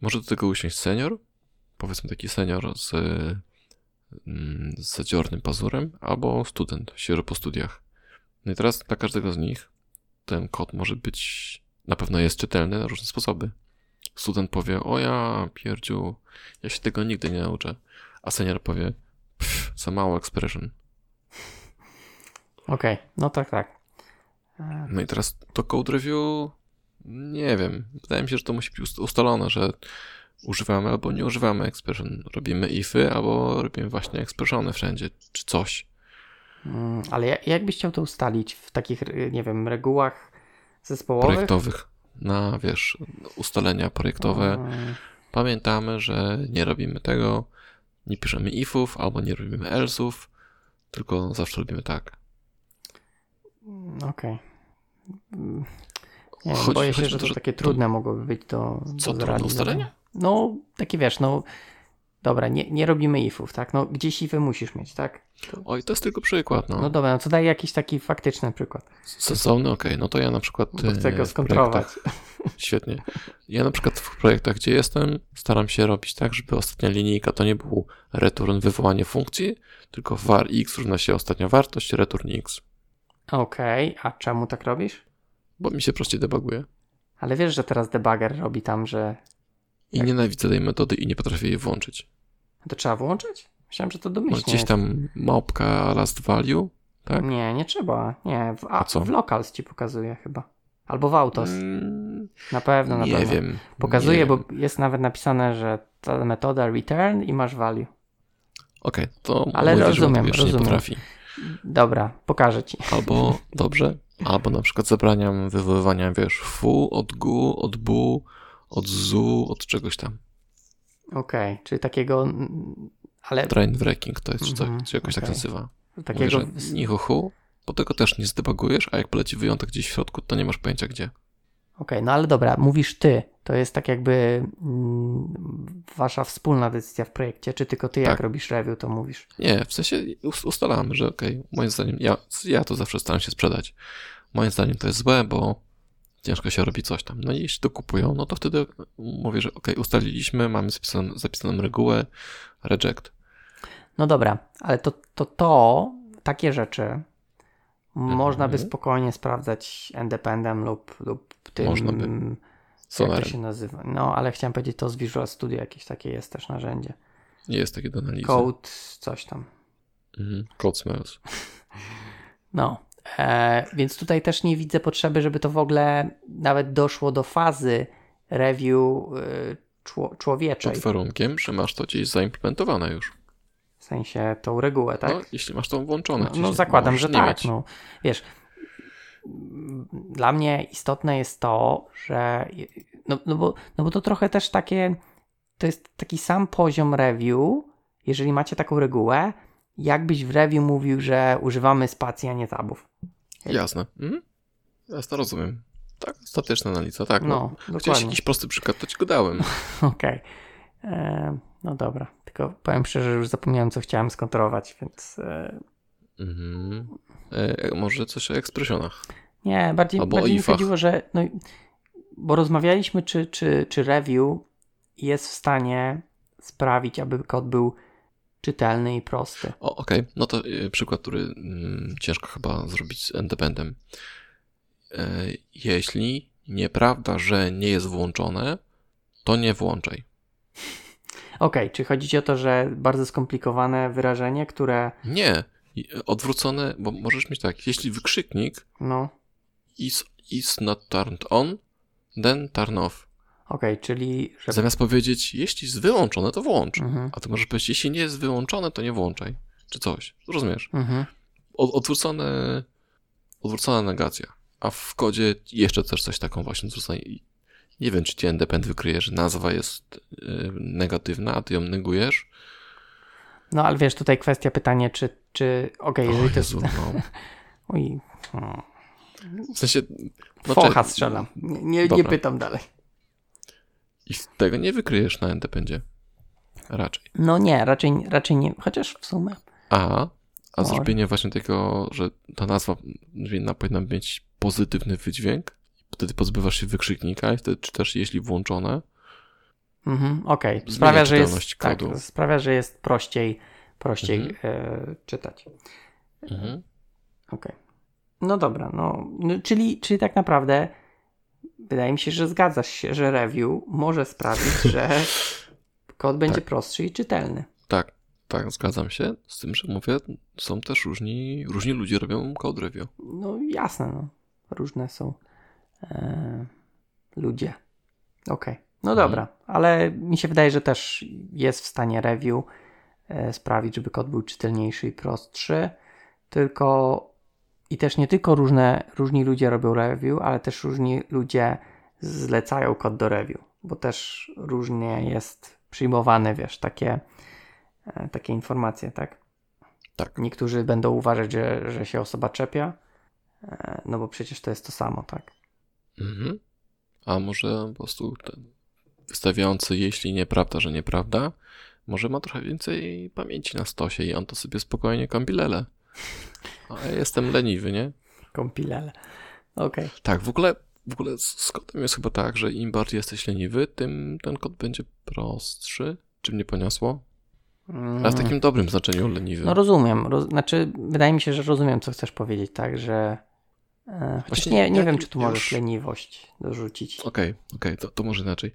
może do tego usiąść senior, powiedzmy taki senior z, mm, z zadziornym pazurem, albo student, świeżo po studiach. No i teraz dla każdego z nich ten kod może być, na pewno jest czytelny na różne sposoby. Student powie, o ja pierdziu, ja się tego nigdy nie nauczę. A senior powie, pff, za mało expression. Okej, no tak, tak. E, No i teraz to code review, nie wiem. Wydaje mi się, że to musi być ust- ustalone, że używamy albo nie używamy expression. Robimy ify albo robimy właśnie expressiony wszędzie, czy coś. Mm, Ale ja- jak byś chciał to ustalić w takich, y, nie wiem, regułach zespołowych? Projektowych. Na, wiesz, ustalenia projektowe. Mm, Pamiętamy, że nie robimy tego, nie piszemy ifów albo nie robimy else'ów, tylko zawsze robimy tak. mm, Okej. Nie Chodzi- boję się, że to, że takie to- trudne mogłoby być do, Co, do trudne zrealizowania. ustalenia? No, takie wiesz, no dobra, nie, nie robimy ifów, tak? No gdzieś ify musisz mieć, tak? Oj, to jest tylko przykład, no. No dobra, no to daj jakiś taki faktyczny przykład, Sensowny, okej. No to ja na przykład... bo chcę e, go w skontrolować. Świetnie. Ja na przykład w projektach, gdzie jestem, staram się robić tak, żeby ostatnia linijka to nie był return wywołanie funkcji, tylko var x równa się ostatnia wartość, return x. Okej, a czemu tak robisz? Bo mi się prościej debuguje. Ale wiesz, że teraz debugger robi tam, że I nienawidzę tej metody i nie potrafię jej włączyć. To trzeba włączyć? Myślałem, że to No, domyślnie gdzieś jest. tam małpka last value, tak? Nie, nie trzeba. Nie, w, a, co? w locals ci pokazuje chyba. Albo w autos. Mm, Na pewno, na nie pewno. wiem. Pokazuje, nie bo wiem. jest nawet napisane, że ta metoda return i masz value. Okej, to Ale rozumiem, rozumiem. potrafi. Dobra, pokażę ci. Albo, dobrze, albo na przykład zabraniam wywoływania, wiesz, fu, od gu, od bu, od zu, od czegoś tam. Okej, czyli takiego, ale Train wrecking to jest, czy, Mhm, tak, czy jakoś tak okej. nazywa. takiego, Mówię, że ni hu, hu, bo tego też nie zdebugujesz, a jak poleci wyjątek gdzieś w środku, to nie masz pojęcia gdzie. Okej, no ale dobra, mówisz ty. To jest tak jakby mm, wasza wspólna decyzja w projekcie, czy tylko ty jak Tak. robisz review, to mówisz. Nie, w sensie us- ustalamy, że okej, moim zdaniem, ja, ja to zawsze staram się sprzedać. Moim zdaniem to jest złe, bo ciężko się robi coś tam. No i jeśli to kupują, no to wtedy mówię, że okej, ustaliliśmy, mamy zapisaną, zapisaną regułę, reject. No dobra, ale to to, to takie rzeczy można by Mhm. spokojnie sprawdzać independem lub, lub tym... Można by. Jak to się nazywa? No, ale chciałem powiedzieć, to z Visual Studio jakieś takie jest też narzędzie. Nie jest takie do analizy. Code, coś tam. Mhm. Code smells. No, więc tutaj też nie widzę potrzeby, żeby to w ogóle nawet doszło do fazy review czło, człowieczej. Pod warunkiem, że masz to gdzieś zaimplementowane już. W sensie tą regułę, tak? No, jeśli masz to włączone. No, no zakładam, że tak. mieć. No, wiesz, dla mnie istotne jest to, że no, no, bo, no bo to trochę też takie, to jest taki sam poziom review, jeżeli macie taką regułę, jakbyś w review mówił, że używamy spacji, a nie tabów. Jasne. Mhm. Jasne, rozumiem. Tak, statyczna analiza, tak. No, No, Chciałeś dokładnie. jakiś prosty przykład, to ci go dałem. Okej. E, No dobra, tylko powiem szczerze, że już zapomniałem, co chciałem skontrolować, więc e, Mhm. E, może coś o ekspresjonach. nie, bardziej, Albo bardziej mi chodziło, że no, bo rozmawialiśmy, czy, czy, czy review jest w stanie sprawić, aby kod był czytelny i prosty. O, okej. No to e, przykład, który mm, ciężko chyba zrobić z endependem. E, jeśli nieprawda, że nie jest włączone, to nie włączaj. Okej, czy chodzi ci o to, że bardzo skomplikowane wyrażenie, które Nie. I- Odwrócone, bo możesz mieć tak, jeśli wykrzyknik no, is, is not turned on, then turn off. Okej, czyli... Że... Zamiast powiedzieć, jeśli jest wyłączone, to włącz. Mhm. A ty możesz powiedzieć, jeśli nie jest wyłączone, to nie włączaj. Czy coś. Rozumiesz? Mhm. Od, odwrócone, odwrócona negacja. A w kodzie jeszcze też coś taką właśnie Nie wiem, czy ci Independent wykryje, że nazwa jest y, negatywna, a ty ją negujesz. No ale wiesz, tutaj kwestia pytanie, czy... czy... Okej, O jeżeli to jest... No. Oj, hmm. W sensie... No, Focha strzelam. Nie, nie, nie pytam dalej. I tego nie wykryjesz na Independzie. Raczej. No nie, raczej, raczej nie. Chociaż w sumie. A, a Może. zrobienie właśnie tego, że ta nazwa winna, powinna mieć pozytywny wydźwięk, wtedy pozbywasz się wykrzyknika i wtedy czytasz, jeśli włączone. Mhm, Okej. Zmienia Sprawia, że jest, tak, sprawia, że jest prościej, prościej Mhm. e, czytać. Mhm. Okej. No dobra, no, no czyli, czyli tak naprawdę wydaje mi się, że zgadzasz się, że review może sprawić, że kod będzie Tak. prostszy i czytelny. Tak, tak, zgadzam się. Z tym, że mówię, są też różni, różni ludzie robią code review. No jasne, no. Różne są e, ludzie. Okej. No Mhm. dobra, ale mi się wydaje, że też jest w stanie review e, sprawić, żeby kod był czytelniejszy i prostszy. Tylko i też nie tylko różne, różni ludzie robią review, ale też różni ludzie zlecają kod do review, bo też różnie jest przyjmowane, wiesz, takie, e, takie informacje, tak? Tak. Niektórzy będą uważać, że, że się osoba czepia, e, no bo przecież to jest to samo, tak? Mhm. A może po prostu ten wystawiający, jeśli nieprawda, że nieprawda, może ma trochę więcej pamięci na stosie i on to sobie spokojnie kompilele. A jestem leniwy, nie? Kompilele. Okej. Tak, w ogóle, w ogóle z kodem jest chyba tak, że im bardziej jesteś leniwy, tym ten kod będzie prostszy. Czy mnie poniosło? Ale w takim dobrym znaczeniu leniwy. Mm. No rozumiem. Roz, znaczy, wydaje mi się, że rozumiem, co chcesz powiedzieć, tak, że. E, chociaż Właśnie nie, nie wiem, czy tu już- możesz leniwość dorzucić. Okej, okej, to, to może inaczej.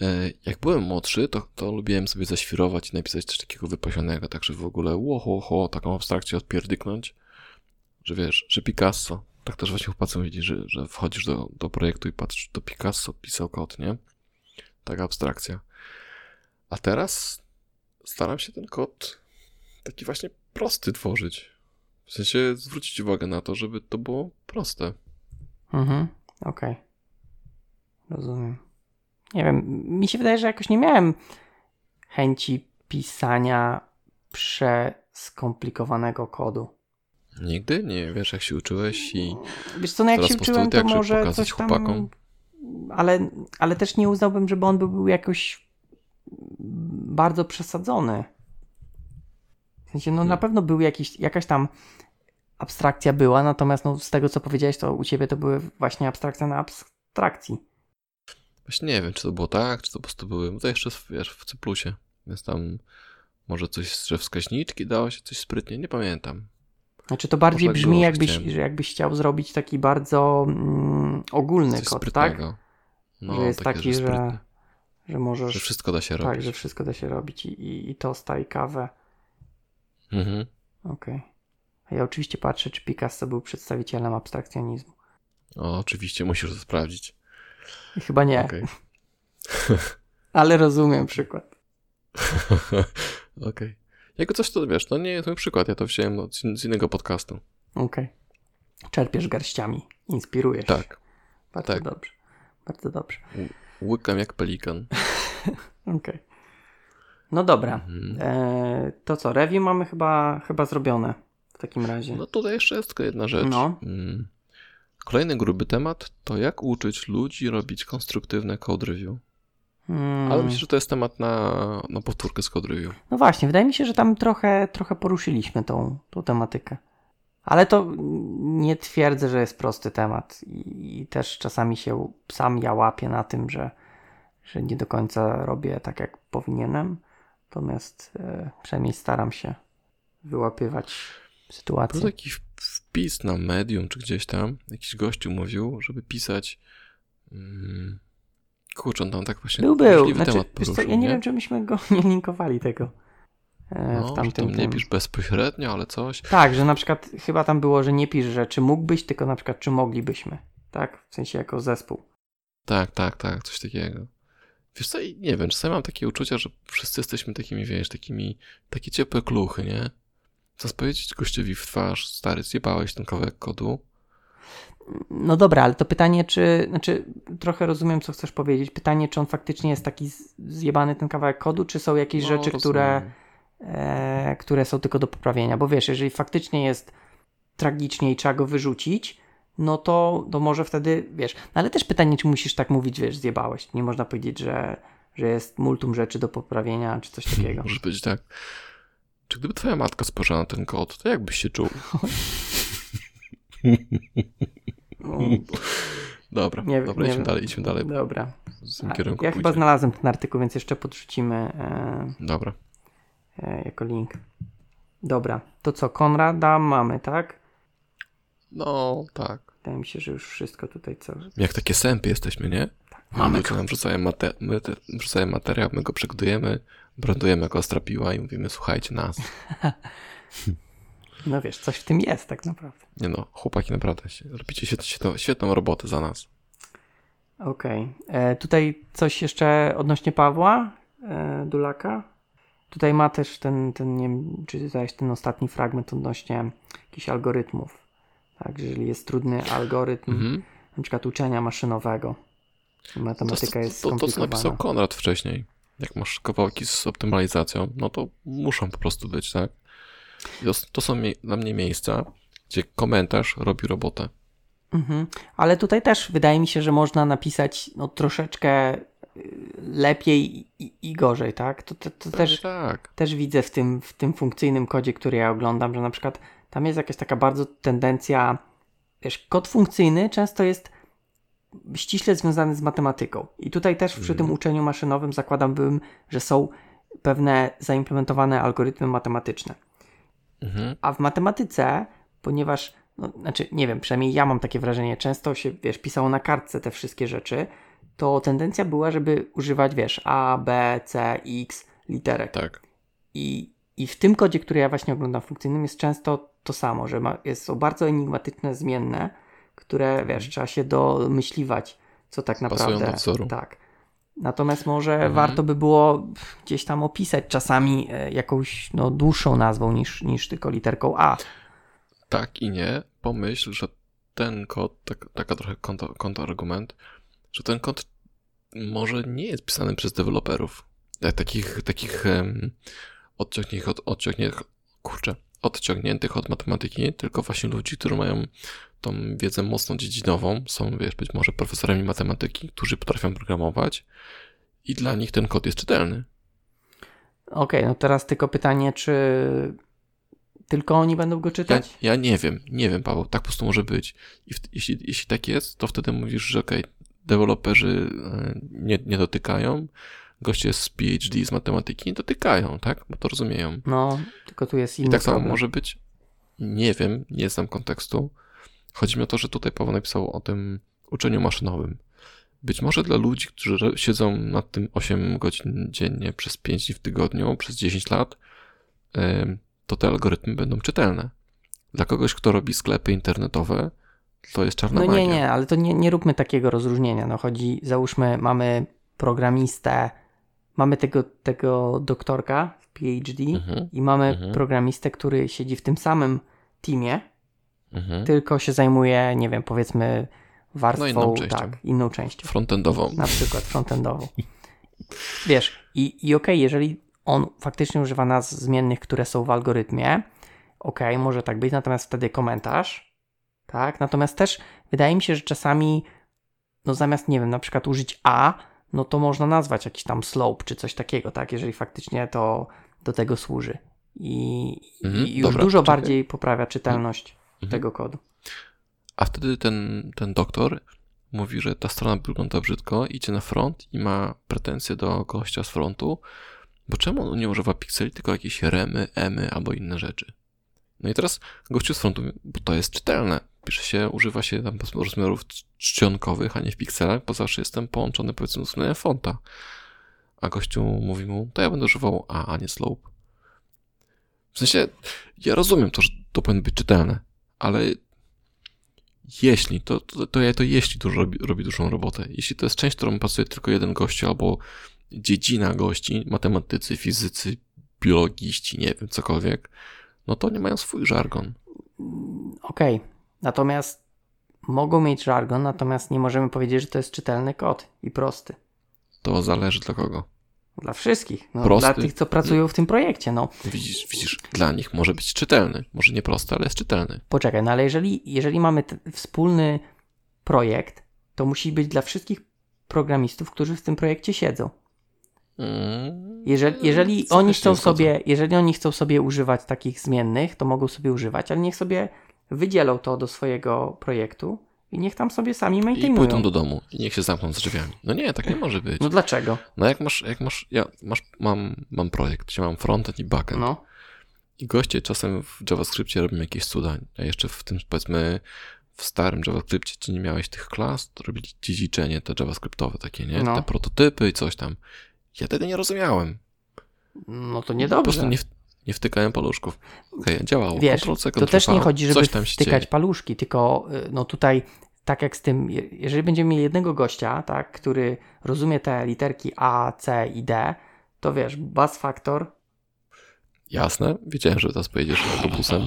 E, Jak byłem młodszy, to, to lubiłem sobie zaświrować i napisać coś takiego wypasionego, tak że w ogóle łoho, ho, taką abstrakcję odpierdyknąć, że wiesz, że Picasso, tak też właśnie chłopacy mówili, że, że wchodzisz do, do projektu i patrzysz, to Picasso pisał kod, nie? Taka abstrakcja. A teraz staram się ten kod taki właśnie prosty tworzyć. W sensie zwrócić uwagę na to, żeby to było proste. Mhm, okej. Rozumiem. Nie wiem, mi się wydaje, że jakoś nie miałem chęci pisania przeskomplikowanego kodu. Nigdy? Nie wiesz, jak się uczyłeś i Wiesz co, no jak się uczyłem, to może pokazać coś tam... chłopakom? Ale, ale też nie uznałbym, żeby on by był jakoś bardzo przesadzony. W sensie, no na pewno był jakiś, jakaś tam abstrakcja była, natomiast no, z tego, co powiedziałeś, to u ciebie to były właśnie abstrakcja na abstrakcji. Właśnie nie wiem, czy to było tak, czy to po prostu były. bo To jeszcze wiesz, w C, więc tam może coś, że wskaźniczki dało się coś sprytnie, nie pamiętam. Znaczy to bardziej tak brzmi, że jakbyś, że jakbyś chciał zrobić taki bardzo mm, ogólny Coś kod, tak? No, że jest takie, taki, że, sprytne, że możesz... że wszystko da się tak, robić. że wszystko da się robić i, i, i tosta, i kawę. Mhm. Okej. A ja oczywiście patrzę, czy Picasso był przedstawicielem abstrakcjonizmu. O, oczywiście, musisz to sprawdzić. Chyba nie, Okej. ale rozumiem przykład. Okej. Jako coś to wiesz, to nie jest mój przykład, ja to wziąłem od, z in- z innego podcastu. Okej. Czerpiesz garściami, inspirujesz. Tak. Bardzo tak. dobrze. Bardzo dobrze. Łykam jak pelikan. Okej. No dobra. Mhm. E, to co, review mamy chyba, chyba zrobione w takim razie. No tutaj jeszcze jest tylko jedna rzecz. No. Mm. Kolejny gruby temat to jak uczyć ludzi robić konstruktywne code review. Mm, Ale myślę, że to jest temat na, na powtórkę z code review. No właśnie, wydaje mi się, że tam trochę, trochę poruszyliśmy tą, tą tematykę. Ale to nie twierdzę, że jest prosty temat i, też czasami się sam ja łapię na tym, że, że nie do końca robię tak, jak powinienem. Natomiast e, przynajmniej staram się wyłapywać Był sytuację. taki w- wpis na medium czy gdzieś tam, jakiś gościu mówił, żeby pisać. Mm, kurczę, on tam tak właśnie Był, był. Znaczy, temat wiesz co, poruszył, ja nie, wiem, czy myśmy go nie linkowali tego. e, No, w tamtym tam nie pisz bezpośrednio, ale coś. Tak, że na przykład chyba tam było, że nie pisz, że czy mógłbyś, tylko na przykład czy moglibyśmy. Tak? W sensie jako zespół. Tak, tak, tak, coś takiego. Wiesz co, nie wiem, czasami mam takie uczucia, że wszyscy jesteśmy takimi, wiesz, takimi, takie ciepłe kluchy, nie? Co powiedzieć gościowi w twarz, stary, zjebałeś ten kawałek kodu. No dobra, ale to pytanie, czy, znaczy trochę rozumiem, co chcesz powiedzieć. Pytanie, czy on faktycznie jest taki zjebany ten kawałek kodu, czy są jakieś No, rzeczy, rozumiem. które, e, które są tylko do poprawienia? Bo wiesz, jeżeli faktycznie jest tragicznie i trzeba go wyrzucić, no to, to może wtedy, wiesz, no ale też pytanie, czy musisz tak mówić, wiesz, zjebałeś. Nie można powiedzieć, że, że jest multum rzeczy do poprawienia, czy coś takiego. Może być tak. Czy gdyby twoja matka spojrzała na ten kod, to jak byś się czuł? Dobra, Nie dobra, nie idźmy dalej, idźmy dalej. dobra. W tym A, kierunku Ja chyba pójdziemy. znalazłem ten artykuł, więc jeszcze podrzucimy e, Dobra. e, jako link. Dobra, to co, Konrada mamy, tak? No, tak. Wydaje mi się, że już wszystko tutaj co. Jak takie sępy jesteśmy, nie? Mamy Ludzie nam wrzucają, mate- my te, wrzucają materiał, my go przygotujemy, brandujemy jako ostra piła i mówimy, słuchajcie nas. No wiesz, coś w tym jest tak naprawdę. Nie no, chłopaki naprawdę, robicie świetną, świetną, robotę za nas. Okej. E, Tutaj coś jeszcze odnośnie Pawła e, Dulaka. Tutaj ma też ten, ten nie wiem, czy czytałeś ten ostatni fragment odnośnie jakichś algorytmów. Tak, że jeżeli jest trudny algorytm, Mhm. na przykład uczenia maszynowego, To, matematyka to, jest to, to, co skomplikowana. napisał Konrad wcześniej. Jak masz kawałki z optymalizacją, no to muszą po prostu być, tak? To, są dla mnie miejsca, gdzie komentarz robi robotę. Mhm. Ale tutaj też wydaje mi się, że można napisać no, troszeczkę y, lepiej i, i gorzej, tak? To, to, to też, tak. też widzę w tym, w tym funkcyjnym kodzie, który ja oglądam, że na przykład tam jest jakaś taka bardzo tendencja, wiesz, kod funkcyjny często jest ściśle związany z matematyką. I tutaj też przy tym uczeniu maszynowym zakładałbym, że są pewne zaimplementowane algorytmy matematyczne. Mhm. A w matematyce, ponieważ, no, znaczy, nie wiem, przynajmniej ja mam takie wrażenie, często się, wiesz, pisało na kartce te wszystkie rzeczy, to tendencja była, żeby używać, wiesz, A, B, C, X literek. Tak. I, I w tym kodzie, który ja właśnie oglądam funkcyjnym, jest często to samo, że ma, jest, są bardzo enigmatyczne zmienne, które, wiesz, trzeba się domyśliwać, co tak Mhm. Naprawdę... do wzoru. Tak. Natomiast może Mhm. warto by było gdzieś tam opisać czasami e, jakąś no, dłuższą nazwą niż, niż tylko literką A. Tak i nie. Pomyśl, że ten kod, tak, taka trochę kontrargument, że ten kod może nie jest pisany przez deweloperów. Jak takich, takich um, odciągniętych od, odciągniętych, kurczę, odciągniętych od matematyki, tylko właśnie ludzi, którzy mają tą wiedzę mocno dziedzinową, są, wiesz, być może profesorami matematyki, którzy potrafią programować i dla nich ten kod jest czytelny. Okej, no teraz tylko pytanie, czy tylko oni będą go Ja, czytać? ja nie wiem, nie wiem, Paweł, tak po prostu może być. I w, jeśli, jeśli tak jest, to wtedy mówisz, że okej, deweloperzy e, nie, nie dotykają, goście z PhD z matematyki nie dotykają, tak? Bo to rozumieją. No, tylko tu jest inny I tak samo problem. może być, nie wiem, nie znam kontekstu. Chodzi mi o to, że tutaj Paweł napisał o tym uczeniu maszynowym. Być może dla ludzi, którzy siedzą nad tym 8 godzin dziennie przez 5 dni w tygodniu, przez 10 lat, to te algorytmy będą czytelne. Dla kogoś, kto robi sklepy internetowe, to jest czarna No magia. nie, nie, ale to nie, nie róbmy takiego rozróżnienia. No chodzi, załóżmy, mamy programistę, mamy tego, tego doktorka w PhD Mhm, i mamy mhm. programistę, który siedzi w tym samym teamie, mhm. tylko się zajmuje, nie wiem, powiedzmy warstwą, inną częścią. tak, inną częścią. Frontendową. na przykład frontendową. Wiesz, i, i okej, jeżeli on faktycznie używa nazw zmiennych, które są w algorytmie, okej, może tak być, natomiast wtedy komentarz, tak, natomiast też wydaje mi się, że czasami, no zamiast, nie wiem, na przykład użyć A, no to można nazwać jakiś tam slope, czy coś takiego, tak, jeżeli faktycznie to do tego służy. I, Mhm, i już dobra, dużo poczekaj. bardziej poprawia czytelność Mhm. tego kodu. A wtedy ten, ten doktor mówi, że ta strona wygląda brzydko, idzie na front i ma pretensje do gościa z frontu, bo czemu on nie używa pikseli, tylko jakieś remy, emy albo inne rzeczy. No i teraz gościu z frontu, mówi, bo to jest czytelne. Pisze się, używa się tam rozmiarów czcionkowych, a nie w pikselach, bo zawsze jestem połączony powiedzmy z fonta. A gościu mówi mu, to ja będę używał A, a nie slope. W sensie, ja rozumiem to, że to powinno być czytelne, ale jeśli, to, to, to, to jeśli dużo robi, robi dużą robotę. Jeśli to jest część, którą pracuje tylko jeden gość albo dziedzina gości, matematycy, fizycy, biologiści, nie wiem, cokolwiek, no to nie mają swój żargon. Okej, okay. natomiast mogą mieć żargon, natomiast nie możemy powiedzieć, że to jest czytelny kod i prosty. To zależy dla kogo. Dla wszystkich. No, prosty. Dla tych, co pracują w tym projekcie. No. Widzisz, widzisz, dla nich może być czytelny. Może nie prosty, ale jest czytelny. Poczekaj, no ale jeżeli, jeżeli mamy wspólny projekt, to musi być dla wszystkich programistów, którzy w tym projekcie siedzą. Mm, jeżeli, jeżeli oni chcą sobie, jeżeli oni chcą sobie używać takich zmiennych, to mogą sobie używać, ale niech sobie wydzielą to do swojego projektu i niech tam sobie sami maintainują. I pójdą do domu i niech się zamkną z drzwiami. No nie, tak nie może być. No dlaczego? No jak masz, jak masz, ja masz, mam, mam projekt, gdzie mam frontend i backend. No. I goście czasem w JavaScriptie robią jakieś cuda, a jeszcze w tym powiedzmy w starym JavaScriptie, gdzie nie miałeś tych klas, to robili dziedziczenie te JavaScriptowe takie, nie? No. Te prototypy i coś tam. Ja tego nie rozumiałem. No to niedobrze. Po prostu nie, nie wtykałem paluszków. Okej, okay, działało. Wiesz, to też nie chodzi, żeby wtykać paluszki, tylko y, no tutaj tak jak z tym, jeżeli będziemy mieli jednego gościa, tak, który rozumie te literki A, C i D, to wiesz, bus factor. Jasne, wiedziałem, że teraz pojedziesz autobusem.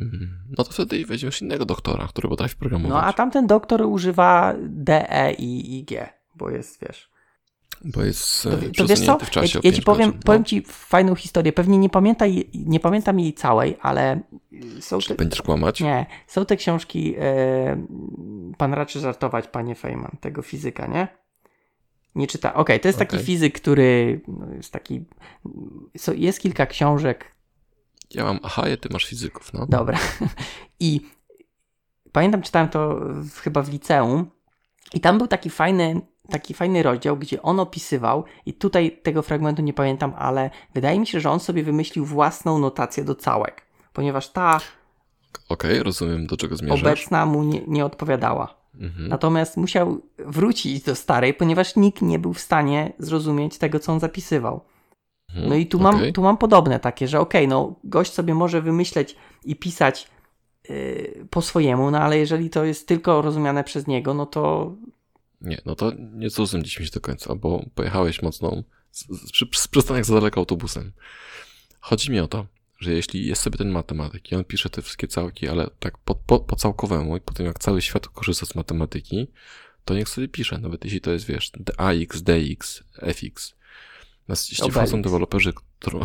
Mm, no to wtedy weźmiesz innego doktora, który potrafi programować. No a tamten doktor używa D, E i, i G, bo jest, wiesz. Bo jest to, to wiesz co? w czasie. Ja, ja ci powiem, no. powiem ci fajną historię. Pewnie nie, pamiętaj, nie pamiętam jej całej, ale są Czy te, będziesz kłamać? Nie. Są te książki. E, pan raczy żartować, panie Feynman, tego fizyka, nie? Nie czyta. Okej, okay, to jest taki okay. fizyk, który no, jest taki. Jest kilka książek. Ja mam aha, ty masz fizyków, no. Dobra. I pamiętam, czytałem to w, chyba w liceum. I tam był taki fajny taki fajny rozdział, gdzie on opisywał, i tutaj tego fragmentu nie pamiętam, ale wydaje mi się, że on sobie wymyślił własną notację do całek, ponieważ ta. Okej, okay, rozumiem do czego zmierzasz. Obecna mu nie, nie odpowiadała. Mhm. Natomiast musiał wrócić do starej, ponieważ nikt nie był w stanie zrozumieć tego, co on zapisywał. Mhm. No i tu, okay. mam, tu mam podobne takie, że okej, okay, no gość sobie może wymyśleć i pisać yy, po swojemu, no ale jeżeli to jest tylko rozumiane przez niego, no to nie, no to nie zrozumieliśmy się do końca, bo pojechałeś mocną, z, przystanek za daleko autobusem. Chodzi mi o to, że jeśli jest sobie ten matematyk i on pisze te wszystkie całki, ale tak po, po, po całkowemu i po tym jak cały świat korzysta z matematyki, to niech sobie pisze, nawet jeśli to jest, wiesz, AX, DX, FX. Nas, jeśli wchodzą deweloperzy, który,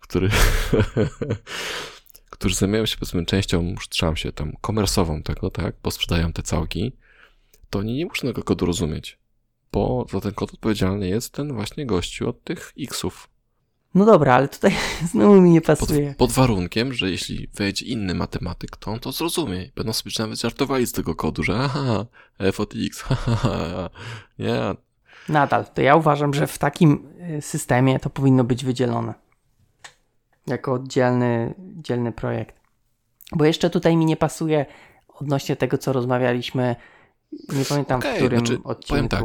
który którzy zajmują się powiedzmy częścią, trzymam się tam, komersową tego, tak, bo sprzedają te całki, to oni nie muszą tego kodu rozumieć, bo za ten kod odpowiedzialny jest ten właśnie gościu od tych xów. No dobra, ale tutaj znowu mi nie pasuje. Pod, pod, warunkiem, że jeśli wejdzie inny matematyk, to on to zrozumie. Będą sobie nawet żartowali z tego kodu, że aha, f od x, haha, nie. Nadal, to ja uważam, że w takim y, systemie to powinno być wydzielone. Jako oddzielny, oddzielny projekt. Bo jeszcze tutaj mi nie pasuje odnośnie tego, co rozmawialiśmy nie pamiętam okay, w którym znaczy, odcinku. Powiem tak,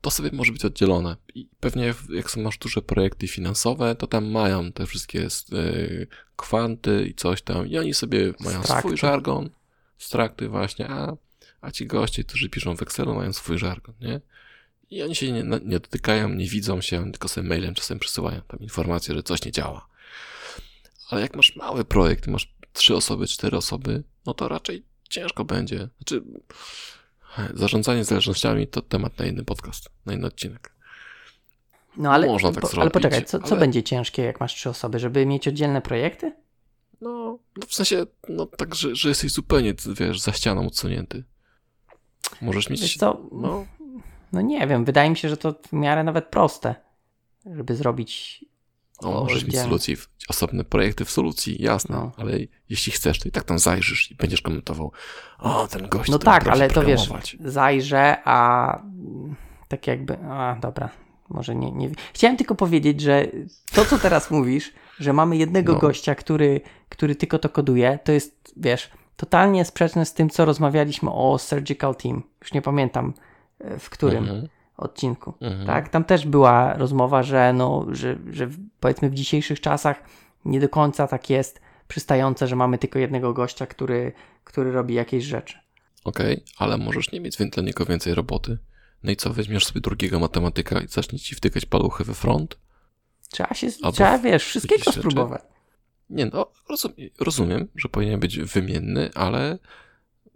to sobie może być oddzielone. I pewnie jak masz duże projekty finansowe, to tam mają te wszystkie yy, kwanty i coś tam i oni sobie mają strakty. swój żargon, strakty właśnie, a, a ci goście, którzy piszą w Excelu mają swój żargon, nie? I oni się nie, nie dotykają, nie widzą się, tylko sobie mailem czasem przesyłają tam informację, że coś nie działa. Ale jak masz mały projekt, masz trzy osoby, cztery osoby, no to raczej ciężko będzie. Znaczy, Zarządzanie zależnościami to temat na inny podcast, na inny odcinek. No ale, Można tak po, zrobić, ale poczekaj, co, co ale... będzie ciężkie, jak masz trzy osoby, żeby mieć oddzielne projekty? No, no w sensie, no tak, że, że jesteś zupełnie, wiesz, za ścianą odsunięty. Możesz mieć... Wiesz co? No. no nie wiem, wydaje mi się, że to w miarę nawet proste, żeby zrobić no, możesz mieć solucji, osobne projekty w solucji, jasne, no. ale jeśli chcesz, to i tak tam zajrzysz i będziesz komentował, o, ten gość No tak, ale to wiesz, zajrzę, a tak jakby, a dobra, może nie, nie. Chciałem tylko powiedzieć, że to, co teraz mówisz, że mamy jednego no. gościa, który, który tylko to koduje, to jest, wiesz, totalnie sprzeczne z tym, co rozmawialiśmy o Surgical Team. Już nie pamiętam e, w którym. Mhm odcinku. Mhm. Tak? Tam też była rozmowa, że, no, że, że powiedzmy w dzisiejszych czasach nie do końca tak jest przystające, że mamy tylko jednego gościa, który, który robi jakieś rzeczy. Okej, ale możesz nie mieć dla niego więcej roboty. No i co, weźmiesz sobie drugiego matematyka i zacznie ci wtykać paluchy we front? Trzeba się, Albo trzeba wiesz, wszystkiego spróbować. Nie no, rozum, rozumiem, że powinien być wymienny, ale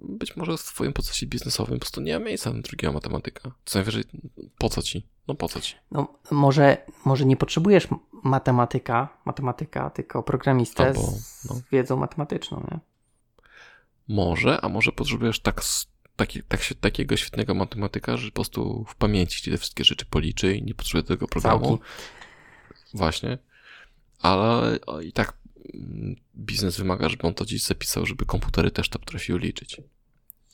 być może w twoim procesie biznesowym po prostu nie ma miejsca na drugiego matematyka. Co najwyżej, po co ci? No po co ci? No, może, może nie potrzebujesz matematyka, matematyka, tylko programistę Albo, z no. wiedzą matematyczną, nie? Może, a może potrzebujesz tak, taki, tak, takiego świetnego matematyka, że po prostu w pamięci ci te wszystkie rzeczy policzy i nie potrzebuje tego programu. Całki. Właśnie. Ale i tak mm, biznes wymaga, żeby on to gdzieś zapisał, żeby komputery też to potrafiły liczyć.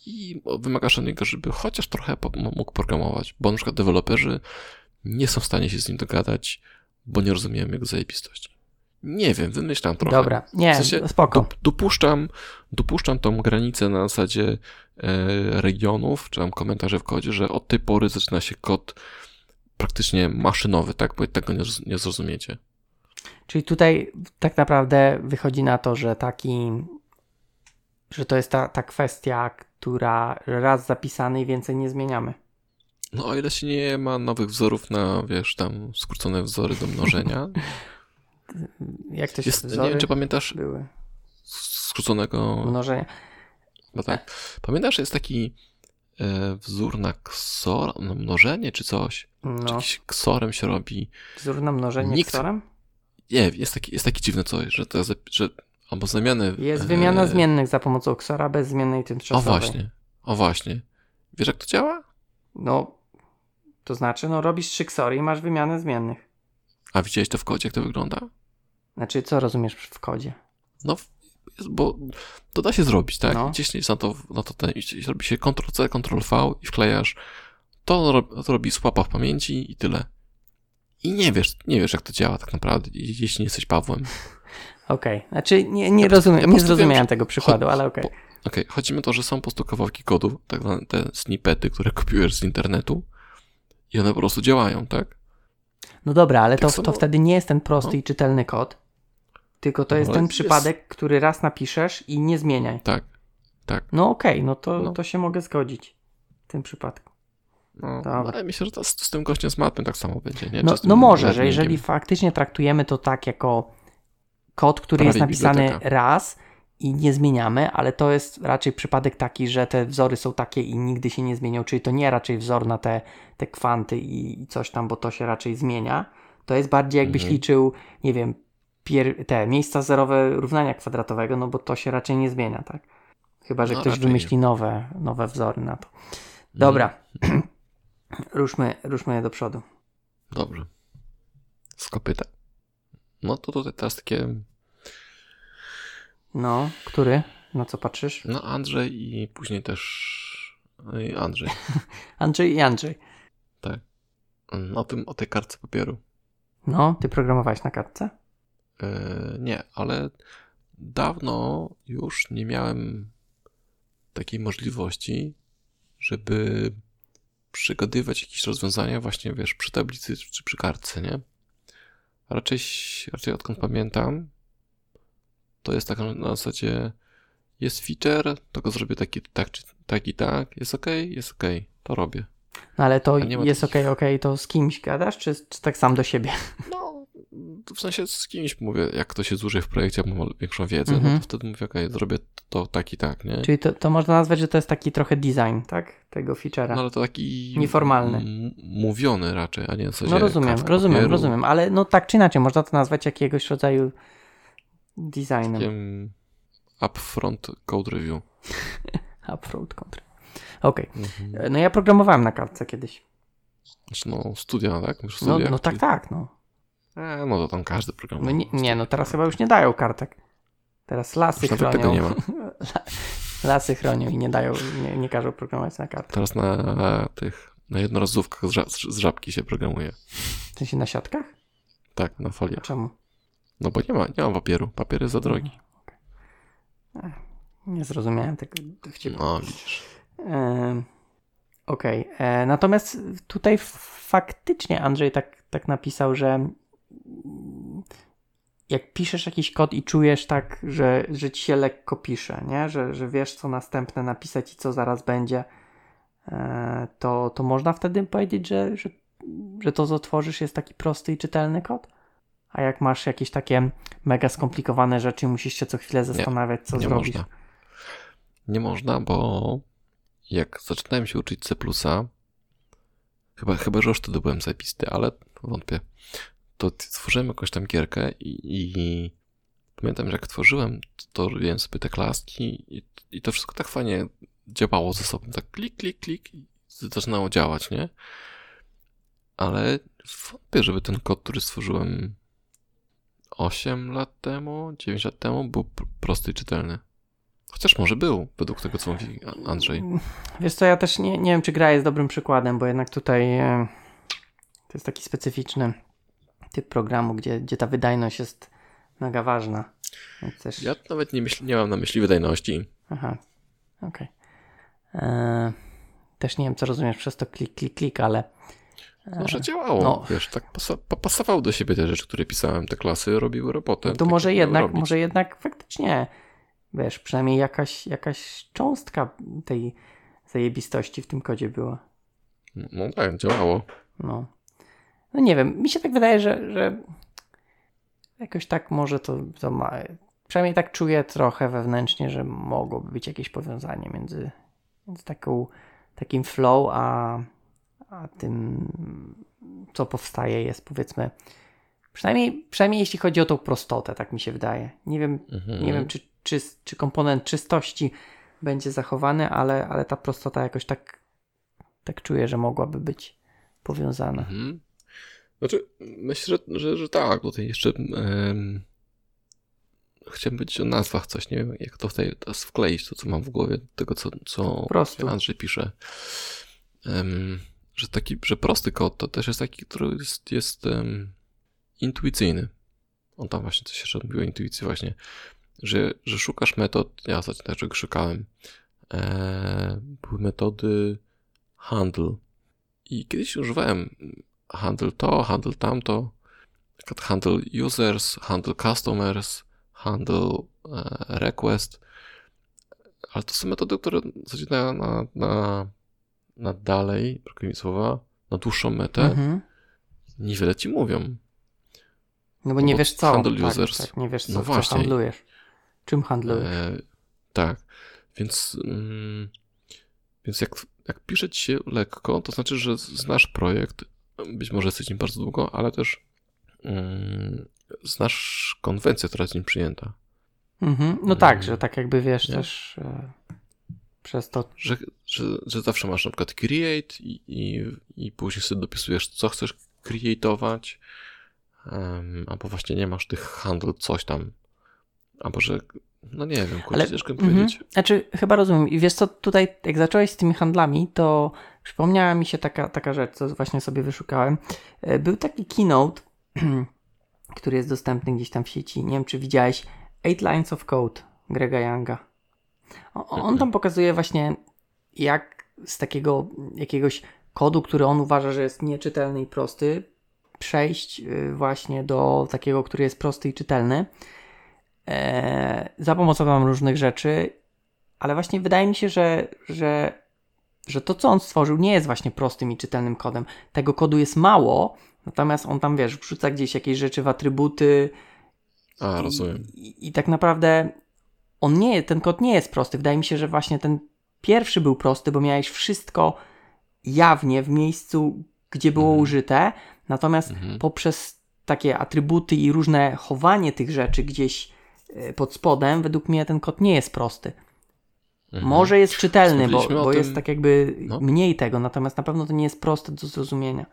I wymagasz od niego, żeby chociaż trochę mógł programować, bo na przykład deweloperzy nie są w stanie się z nim dogadać, bo nie rozumieją jego zajebistości. Nie wiem, wymyślam trochę. Dobra, nie, W sensie spoko. Dop- dopuszczam, dopuszczam tą granicę na zasadzie e, regionów, czy tam komentarze w kodzie, że od tej pory zaczyna się kod praktycznie maszynowy, tak? Bo tego nie, nie zrozumiecie. Czyli tutaj tak naprawdę wychodzi na to, że taki, że to jest ta, ta kwestia, która raz zapisany i więcej nie zmieniamy. No o ile się nie ma nowych wzorów na, wiesz, tam skrócone wzory do mnożenia. Jak to się Jest, nie wiem, czy pamiętasz były? skróconego... Mnożenie. Bo tak. Pamiętasz, jest taki e, wzór na ksor, na mnożenie czy coś? Czy No, jakiś ksorem się robi. wzór na mnożenie Nikt- ksorem? Nie, jest taki, jest taki dziwny coś, że to, że albo zamiany... Jest e, wymiana zmiennych za pomocą ksora bez zmiennej O tymczasowej. właśnie, o właśnie. Wiesz jak to działa? No, to znaczy, no robisz trzy ksory i masz wymianę zmiennych. A widziałeś to w kodzie, jak to wygląda? Znaczy, co rozumiesz w kodzie? No, bo to da się zrobić, tak? No. Gdzieś jest na to, na to ten, robi się Ctrl-C, Ctrl-V i wklejasz. To, to robi słapa w pamięci i tyle. I nie wiesz, nie wiesz jak to działa tak naprawdę, jeśli nie jesteś Pawłem. Okej, znaczy nie, nie Ja rozumiem, ja nie zrozumiałem tego przykładu, ale okej. Bo- Okej, chodzi mi o to, że są po prostu kawałki kodu, tak zwane te snippety, które kopiujesz z internetu i one po prostu działają, tak? No dobra, ale Tak to, samo- to wtedy nie jest ten prosty No. i czytelny kod, tylko to No, jest ten jest- przypadek, który raz napiszesz i nie zmieniaj. Tak, tak. No okej, no, to, No. to się mogę zgodzić w tym przypadku. No, Dobra. ale myślę, że to z, z tym gościem z matmy tak samo będzie, nie? No, no może, że jeżeli faktycznie traktujemy to tak jako kod, który Prawie jest napisany biblioteka. raz i nie zmieniamy, ale to jest raczej przypadek taki, że te wzory są takie i nigdy się nie zmienią, czyli to nie raczej wzór na te, te kwanty i, i coś tam, bo to się raczej zmienia. To jest bardziej jakbyś Mhm. liczył, nie wiem, pier- te miejsca zerowe równania kwadratowego, no bo to się raczej nie zmienia, tak? Chyba, że No, ktoś wymyśli nowe, nowe wzory na to. Dobra. Mhm. ruszmy, ruszmy do przodu. Dobrze. Z kopyta. No to tutaj teraz takie, No, który? Na co patrzysz? no Andrzej i później też no i Andrzej. Andrzej i Andrzej. Tak. No, o tym, o tej kartce papieru. No, ty programowałeś na kartce? E, nie, ale dawno już nie miałem takiej możliwości, żeby przygadywać jakieś rozwiązania właśnie, wiesz, przy tablicy czy przy kartce, nie? Raczej, raczej odkąd pamiętam, to jest tak na zasadzie jest feature, to go zrobię taki, tak, czy tak i tak, jest ok, jest ok, to robię. No ale to jest takich- okej, okej, to z kimś gadasz, czy, czy tak sam do siebie? No, w sensie z kimś mówię, jak ktoś jest dłużej w projekcie, bo ma większą wiedzę, Mhm. no to wtedy mówię, okej, zrobię to tak i tak, nie? Czyli to, to można nazwać, że to jest taki trochę design, tak? Tego feature'a. No ale to taki... Nieformalny. Mówiony raczej, a nie w sensie No rozumiem, rozumiem, papieru, rozumiem, ale no tak czy inaczej, można to nazwać jakiegoś rodzaju designem. Takim upfront code review. Upfront control. Okej. Mhm. No ja programowałem na kartce kiedyś. Znaczy, no, studia, tak? No, studia, no tak, czyli- tak, no. E, no to tam każdy program. no nie, nie, no teraz chyba już nie dają kartek. Teraz lasy Już chronią. tego nie ma. lasy chronią i nie dają, nie, nie każą programować na kartce. Teraz na tych, na jednorazówkach z, z żabki się programuje. W sensie na siatkach? Tak, na A foliach. czemu? No bo nie ma, nie ma papieru. Papier jest za drogi. Nie zrozumiałem tego dowcipu. No, widzisz. Em, Okej. Okay. Natomiast tutaj faktycznie Andrzej tak, tak napisał, że jak piszesz jakiś kod i czujesz tak, że, że ci się lekko pisze, nie? Że, że wiesz, co następne napisać i co zaraz będzie, e, to, to można wtedy powiedzieć, że, że, że to, co tworzysz, jest taki prosty i czytelny kod? A jak masz jakieś takie mega skomplikowane rzeczy musisz się co chwilę zastanawiać, co nie zrobić? Można. Nie można, bo jak zaczynałem się uczyć C++, chyba, chyba że już wtedy byłem zapisty, ale wątpię, to stworzyłem jakąś tam gierkę i, i pamiętam, że jak tworzyłem, to robiłem sobie te klaski i, i to wszystko tak fajnie działało ze sobą, tak klik, klik, klik i zaczynało działać, nie? Ale wątpię, żeby ten kod, który stworzyłem 8 lat temu, 9 lat temu, był prosty i czytelny. Chociaż może był, według tego, co mówi Andrzej. Wiesz co, ja też nie, nie wiem, czy gra jest dobrym przykładem, bo jednak tutaj e, to jest taki specyficzny typ programu, gdzie, gdzie ta wydajność jest mega ważna. Też... Ja nawet nie, myśl, nie mam na myśli wydajności. Aha, okej. Okay. E, też nie wiem, co rozumiesz przez to klik, klik, klik, ale... E, może działało, no. wiesz, tak pasowały do siebie te rzeczy, które pisałem, te klasy robiły robotę. To tak może jednak, może jednak faktycznie, wiesz, przynajmniej jakaś, jakaś cząstka tej zajebistości w tym kodzie była. No tak, działało. No. No nie wiem, mi się tak wydaje, że, że jakoś tak może to, to ma. Przynajmniej tak czuję trochę wewnętrznie, że mogłoby być jakieś powiązanie między, między taką, takim flow, a, a tym, co powstaje, jest powiedzmy. Przynajmniej, przynajmniej jeśli chodzi o tą prostotę, tak mi się wydaje. Nie wiem, mhm. nie wiem czy, czy, czy komponent czystości będzie zachowany, ale, ale ta prostota jakoś tak, tak czuję, że mogłaby być powiązana. Mhm. Znaczy, myślę, że, że, że tak. Tutaj jeszcze um, chciałem powiedzieć o nazwach coś. Nie wiem, jak to tutaj teraz wkleić, to co mam w głowie, tego co, co Andrzej pisze. Um, że taki, że prosty kod to też jest taki, który jest, jest um, intuicyjny. On tam właśnie coś jeszcze mówił o intuicji właśnie, że, że szukasz metod, ja znaczy szukałem, e, były metody handle i kiedyś używałem handle to, handle tamto, handle users, handle customers, handle request, ale to są metody, które zaczynają na, na, na dalej, brakuje mi słowa, na dłuższą metę, mhm. niewiele ci mówią. No bo nie wiesz co. Handle tak, users. Tak, nie wiesz co, no właśnie. co handlujesz. Czym handlujesz. E, tak, więc, mm, więc jak, jak pisze ci się lekko, to znaczy, że znasz projekt, być może jesteś nim bardzo długo, ale też mm, znasz konwencję, która jest nim przyjęta. Mhm. No tak, mm. że tak jakby wiesz nie? też e, przez to. Że, że, że zawsze masz na przykład create i, i, i później sobie dopisujesz, co chcesz creatować, um, albo właśnie nie masz tych handl coś tam, albo że no nie wiem, kurczę, ciężko mm powiedzieć. Znaczy, chyba rozumiem. I wiesz co, tutaj jak zacząłeś z tymi handlami, to przypomniała mi się taka, taka rzecz, co właśnie sobie wyszukałem. E, był taki keynote, który jest dostępny gdzieś tam w sieci. Nie wiem, czy widziałeś Eight Lines of Code Grega Younga. On tam pokazuje właśnie, jak z takiego jakiegoś kodu, który on uważa, że jest nieczytelny i prosty, przejść y, właśnie do takiego, który jest prosty i czytelny za pomocą tam różnych rzeczy, ale właśnie wydaje mi się, że, że, że to, co on stworzył, nie jest właśnie prostym i czytelnym kodem. Tego kodu jest mało, natomiast on tam, wiesz, wrzuca gdzieś jakieś rzeczy w atrybuty. A, rozumiem. I, i, i tak naprawdę on nie, ten kod nie jest prosty. Wydaje mi się, że właśnie ten pierwszy był prosty, bo miałeś wszystko jawnie w miejscu, gdzie było mhm. użyte, natomiast mhm. poprzez takie atrybuty i różne chowanie tych rzeczy gdzieś pod spodem, według mnie ten kod nie jest prosty. Mhm. Może jest czytelny, bo, bo tym... jest tak jakby no. mniej tego, natomiast na pewno to nie jest proste do zrozumienia.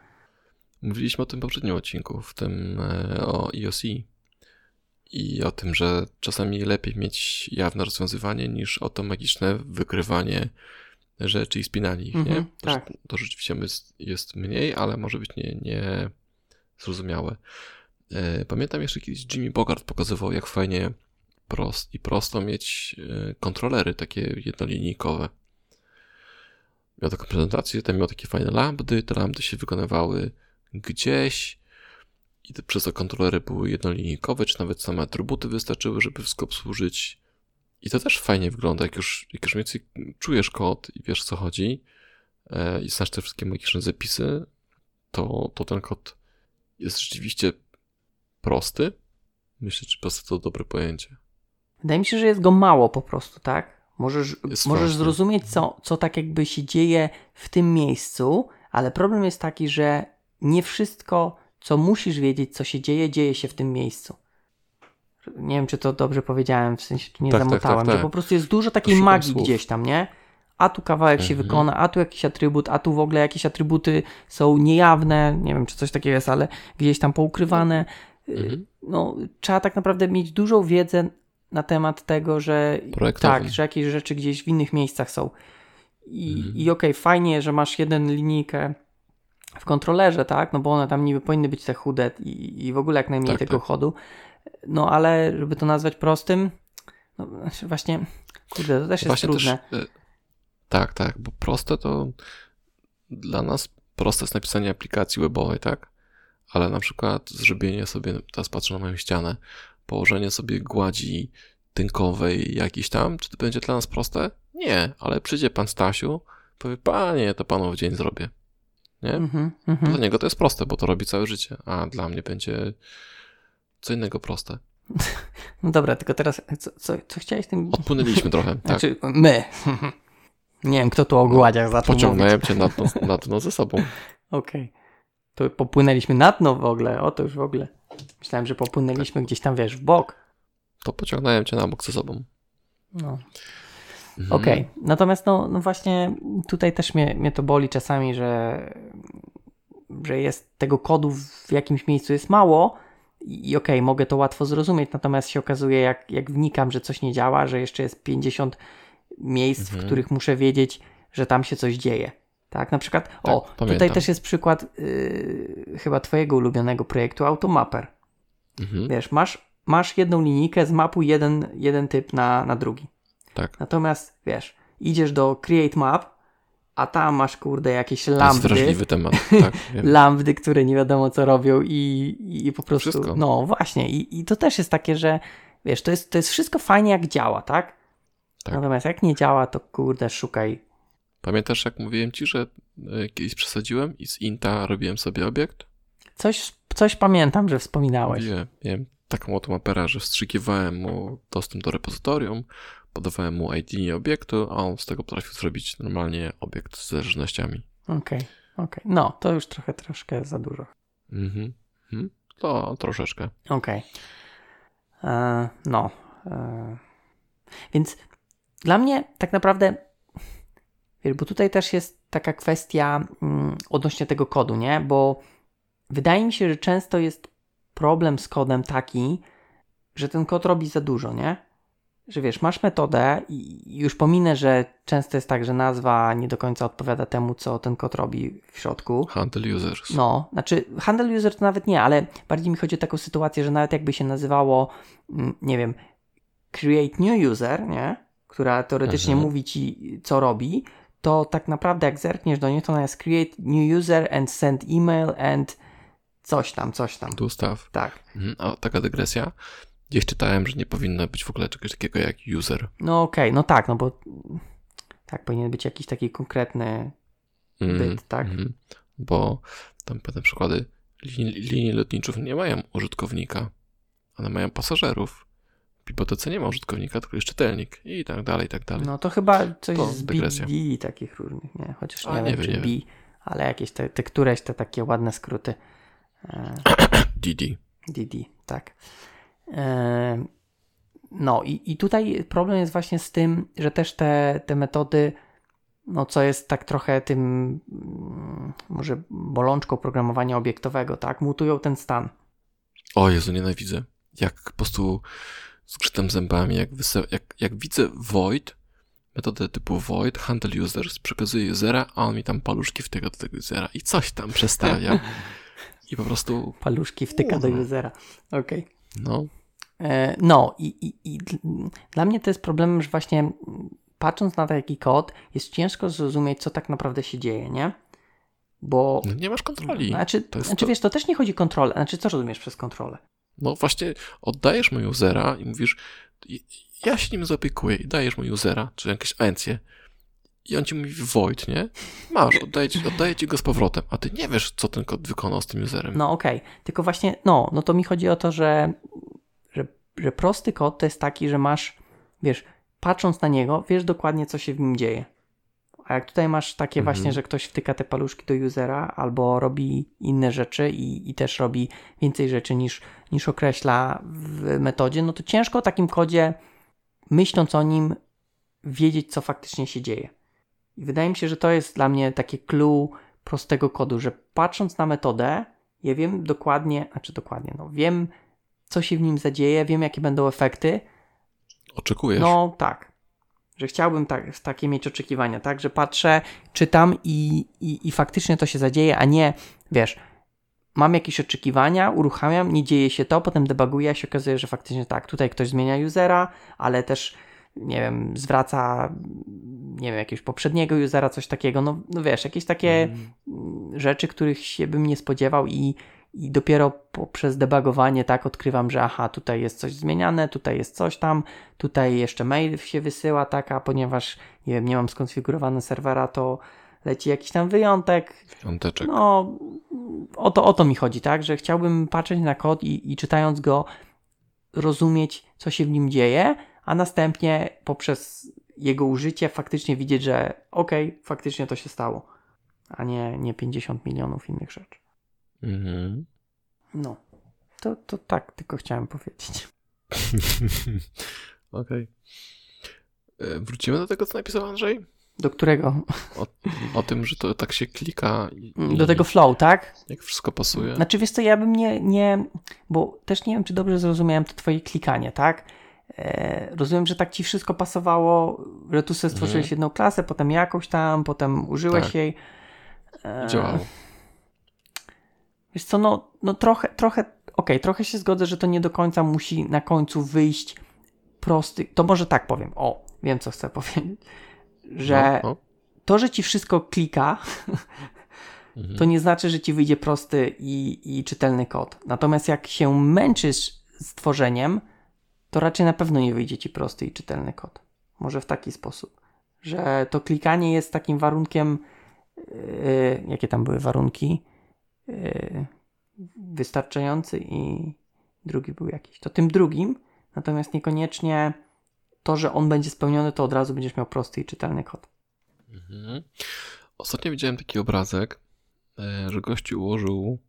Mówiliśmy o tym w poprzednim odcinku, w tym e, o IOC i o tym, że czasami lepiej mieć jawne rozwiązywanie niż oto magiczne wykrywanie rzeczy i spinanie ich, nie? Mhm, tak. To rzeczywiście jest, jest mniej, ale może być nie, nie zrozumiałe. E, pamiętam jeszcze kiedyś Jimmy Bogart pokazywał, jak fajnie prost i prosto mieć e, kontrolery takie jednolinijkowe. miał taką prezentację, tam miał takie fajne lambdy, te lambdy się wykonywały gdzieś i te, przez to kontrolery były jednolinijkowe, czy nawet same atrybuty wystarczyły, żeby wszystko obsłużyć. I to też fajnie wygląda, jak już, jak już mniej więcej czujesz kod i wiesz, co chodzi e, i znasz te wszystkie magiczne zapisy, to, to ten kod jest rzeczywiście prosty. Myślę, że prosty to dobre pojęcie. Wydaje mi się, że jest go mało po prostu, tak? Możesz, Jest możesz strasznie. zrozumieć, co, co tak jakby się dzieje w tym miejscu, ale problem jest taki, że nie wszystko, co musisz wiedzieć, co się dzieje, dzieje się w tym miejscu. Nie wiem, czy to dobrze powiedziałem, w sensie czy nie Tak, tak, zamotałem, tak, tak. że po prostu jest dużo takiej Szukam magii słów. gdzieś tam, nie? A tu kawałek się Mhm. wykona, a tu jakiś atrybut, a tu w ogóle jakieś atrybuty są niejawne, nie wiem, czy coś takiego jest, ale gdzieś tam poukrywane. Mhm. No, trzeba tak naprawdę mieć dużą wiedzę na temat tego, że tak, że jakieś rzeczy gdzieś w innych miejscach są. I, Mhm. i okej, fajnie, że masz jeden linijkę w kontrolerze, tak? No bo one tam niby powinny być te chude i, i w ogóle jak najmniej Tak, tego tak. chodu. No ale żeby to nazwać prostym, no znaczy właśnie, kurde, to też jest Właśnie trudne. też. Tak, tak, bo proste to dla nas proste jest napisanie aplikacji webowej, tak? Ale na przykład zrobienie sobie, teraz patrzę na moją ścianę, położenie sobie gładzi tynkowej jakiś tam, czy to będzie dla nas proste? Nie, ale przyjdzie pan Stasiu, powie, panie, to panu w dzień zrobię. Nie? Mhm, Dla mhm. niego to jest proste, bo to robi całe życie, a dla mnie będzie co innego proste. No dobra, tylko teraz, co, co, co chciałeś tym... Odpłynęliśmy trochę, tak? Znaczy, my. Nie wiem, kto tu o gładziach zaczął mówić. Pociągnąłem cię na dno, na dno ze sobą. Okej. To popłynęliśmy na dno w ogóle, o to już w ogóle. Myślałem, że popłynęliśmy gdzieś tam, wiesz, w bok. To pociągnąłem cię na bok ze sobą. No. Mhm. Okej, natomiast no, no właśnie tutaj też mnie, mnie to boli czasami, że, że jest tego kodu w jakimś miejscu jest mało i okej, mogę to łatwo zrozumieć, natomiast się okazuje, jak, jak wnikam, że coś nie działa, że jeszcze jest 50 miejsc, w Mhm. których muszę wiedzieć, że tam się coś dzieje. Tak, na przykład, o, tutaj pamiętam. też jest przykład yy, chyba twojego ulubionego projektu Automapper. Mhm. Wiesz, masz, masz jedną linijkę, zmapuj jeden, jeden typ na, na drugi. Tak. Natomiast wiesz, idziesz do Create Map, a tam masz kurde jakieś To jest lambdy, wrażliwy temat. Tak, lambdy, które nie wiadomo co robią i, i po prostu. Wszystko. No właśnie, i, i to też jest takie, że wiesz, to jest, to jest wszystko fajnie jak działa, tak? Tak. Natomiast jak nie działa, to kurde, szukaj. Pamiętasz, jak mówiłem ci, że e, kiedyś przesadziłem i z inta robiłem sobie obiekt? Coś, coś pamiętam, że wspominałeś. Mówiłem, miałem taką automapera, że wstrzykiwałem mu dostęp do repozytorium, podawałem mu ID obiektu, a on z tego potrafił zrobić normalnie obiekt z zależnościami. Okej, okej. No, to już trochę, troszkę za dużo. Mhm. Mhm. To troszeczkę. Okej. E, No. E, Więc dla mnie tak naprawdę, bo tutaj też jest taka kwestia mm, odnośnie tego kodu, nie? Bo wydaje mi się, że często jest problem z kodem taki, że ten kod robi za dużo, nie? Że wiesz, masz metodę i już pominę, że często jest tak, że nazwa nie do końca odpowiada temu, co ten kod robi w środku. Handle users. No, znaczy handle user to nawet nie, ale bardziej mi chodzi o taką sytuację, że nawet jakby się nazywało, mm, nie wiem, create new user, nie? Która teoretycznie Mhm. mówi ci, co robi, to tak naprawdę jak zerkniesz do niej, to ona jest create new user and send email and coś tam, coś tam. Tu staw. Tak. Mhm. A taka dygresja. Gdzieś czytałem, że nie powinno być w ogóle czegoś takiego jak user. No okej, no tak, no bo tak, powinien być jakiś taki konkretny Mm, byt, tak? mhm. Bo tam pewne przykłady linii, linii lotniczych nie mają użytkownika. One mają pasażerów. W bibliotece nie ma użytkownika, tylko jest czytelnik i tak dalej, i tak dalej. No to chyba coś To z dygresja. BD takich różnych, nie? Chociaż nie, A, wiem, nie wiem, czy nie B, ale jakieś te, te któreś te takie ładne skróty. DD. DD, tak. E, no i, i tutaj problem jest właśnie z tym, że też te, te metody, no co jest tak trochę tym mm, może bolączką programowania obiektowego, tak, mutują ten stan. O Jezu, nienawidzę. Jak po prostu zgrzytam zębami, jak, jak, jak widzę void, metodę typu void, handle users, przekazuję usera, a on mi tam paluszki wtyka do tego usera i coś tam przestawia. I po prostu, Paluszki wtyka do usera. Okej. no, E, No i, i, i dl- dla mnie to jest problemem, że właśnie patrząc na taki kod, jest ciężko zrozumieć, co tak naprawdę się dzieje, nie? Bo. No nie masz kontroli. Znaczy, znaczy to... wiesz, to też nie chodzi o kontrolę. Znaczy, co rozumiesz przez kontrolę? No właśnie, oddajesz mu usera i mówisz, ja się nim zaopiekuję i dajesz mu usera, czy jakieś encję. I on ci mówi void, nie? Masz, oddaję ci, oddaję ci go z powrotem, a ty nie wiesz, co ten kod wykonał z tym userem. No okej, okay. tylko właśnie, no, no to mi chodzi o to, że, że, że prosty kod to jest taki, że masz, wiesz, patrząc na niego, wiesz dokładnie, co się w nim dzieje. A jak tutaj masz takie mhm. właśnie, że ktoś wtyka te paluszki do usera albo robi inne rzeczy i, i też robi więcej rzeczy niż, niż określa w metodzie, no to ciężko o takim kodzie, myśląc o nim, wiedzieć, co faktycznie się dzieje. I wydaje mi się, że to jest dla mnie takie clue prostego kodu, że patrząc na metodę, ja wiem dokładnie, znaczy dokładnie, no wiem, co się w nim zadzieje, wiem, jakie będą efekty. Oczekujesz? No tak. Że chciałbym tak, takie mieć oczekiwania, tak? Że patrzę, czytam i, i, i faktycznie to się zadzieje, a nie, wiesz, mam jakieś oczekiwania, uruchamiam, nie dzieje się to, potem debuguję, się okazuje, że faktycznie tak, tutaj ktoś zmienia usera, ale też nie wiem, zwraca, nie wiem, jakiegoś poprzedniego usera, coś takiego, no, no wiesz, jakieś takie mm. rzeczy, których się bym nie spodziewał i, i dopiero poprzez debugowanie tak odkrywam, że aha, tutaj jest coś zmieniane, tutaj jest coś tam, tutaj jeszcze mail się wysyła, tak, a ponieważ nie wiem, nie mam skonfigurowane serwera, to leci jakiś tam wyjątek. Wyjąteczek. No, o to, o to mi chodzi, tak, że chciałbym patrzeć na kod i, i czytając go rozumieć, co się w nim dzieje, a następnie poprzez jego użycie faktycznie widzieć, że okej, okay, faktycznie to się stało, a nie, nie 50 milionów innych rzeczy. Mhm. No, to, to tak tylko chciałem powiedzieć. okej. Okay. E, wrócimy do tego, co napisał Andrzej? Do którego? O, o, tym, że to tak się klika. I, do tego flow, tak? Jak wszystko pasuje. Znaczy, wiesz co, ja bym nie, nie, bo też nie wiem, czy dobrze zrozumiałem to twoje klikanie, tak? E, rozumiem, że tak ci wszystko pasowało, że tu sobie stworzyłeś mhm. jedną klasę, potem jakąś tam, potem użyłeś tak. jej. E, Działało. Wiesz co, no, no trochę, trochę, okej, okay, trochę się zgodzę, że to nie do końca musi na końcu wyjść prosty, to może tak powiem, o, wiem co chcę powiedzieć, że no, no. to, że ci wszystko klika, mhm. to nie znaczy, że ci wyjdzie prosty i, i czytelny kod. Natomiast jak się męczysz z tworzeniem, to raczej na pewno nie wyjdzie ci prosty i czytelny kod. Może w taki sposób, że to klikanie jest takim warunkiem, yy, jakie tam były warunki, wystarczający i drugi był jakiś. To tym drugim, natomiast niekoniecznie to, że on będzie spełniony, to od razu będziesz miał prosty i czytelny kod. Mhm. Ostatnio widziałem taki obrazek, e, że gościu ułożył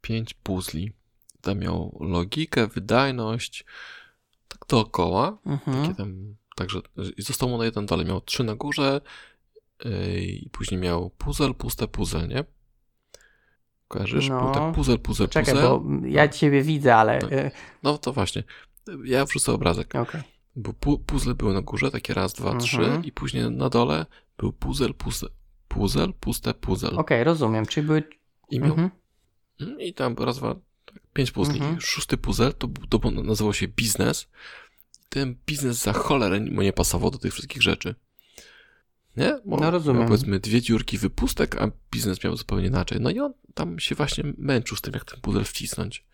pięć puzli. Tam miał logikę, wydajność, tak dookoła. Mhm. Takie tam, także i został mu na jeden dalej. Miał trzy na górze yy, i później miał puzzle, puste puzzle, nie? Kojarzysz? No. Był tak puzzle, puzzle, Czekaj, puzzle. bo ja ciebie widzę, ale... No, no to właśnie. Ja wrzucę obrazek. Okay. Bo pu puzzle były na górze, takie raz, dwa, mhm. trzy i później na dole był puzzle, puzzle, puzzle, puste puzzle. Okej, okay, rozumiem, czyli były... I miał... Mhm. Mm, I tam raz, dwa, Pięć puzli. Mhm. Szósty puzzle to, to nazywał się biznes. Ten biznes za cholerę mu nie pasował do tych wszystkich rzeczy. Nie? Bo no rozumiem. Powiedzmy dwie dziurki wypustek, a biznes miał zupełnie inaczej. No i on tam się właśnie męczył z tym, jak ten puzzle wcisnąć.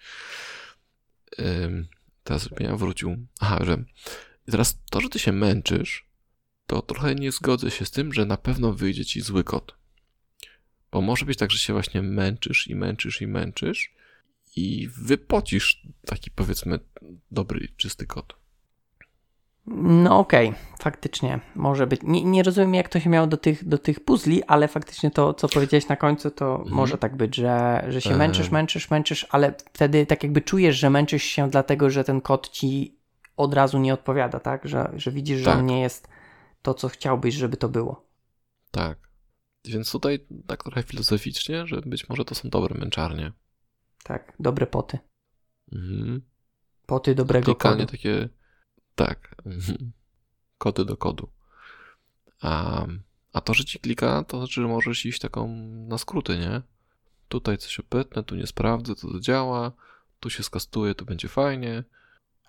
Ym, teraz ja wrócił. Aha, że i teraz to, że ty się męczysz, to trochę nie zgodzę się z tym, że na pewno wyjdzie ci zły kod. Bo może być tak, że się właśnie męczysz i męczysz i męczysz i wypocisz taki powiedzmy dobry, czysty kod. No okej, okay. faktycznie może być. Nie, nie, rozumiem, jak to się miało do tych, do tych puzli, ale faktycznie to, co powiedziałeś na końcu, to mhm. może tak być, że, że się męczysz, męczysz, męczysz, ale wtedy tak jakby czujesz, że męczysz się dlatego, że ten kod ci od razu nie odpowiada, tak? Że, że widzisz, tak. że on nie jest to, co chciałbyś, żeby to było. Tak. Więc tutaj tak trochę filozoficznie, że być może to są dobre męczarnie. Tak, dobre poty. Mhm. Poty dobrego Klikanie kodu. takie, tak, kody do kodu. A, a to, że ci klika, to znaczy, że możesz iść taką na skróty, nie? Tutaj coś opytnę, tu nie sprawdzę, to działa, tu się skastuje, tu będzie fajnie.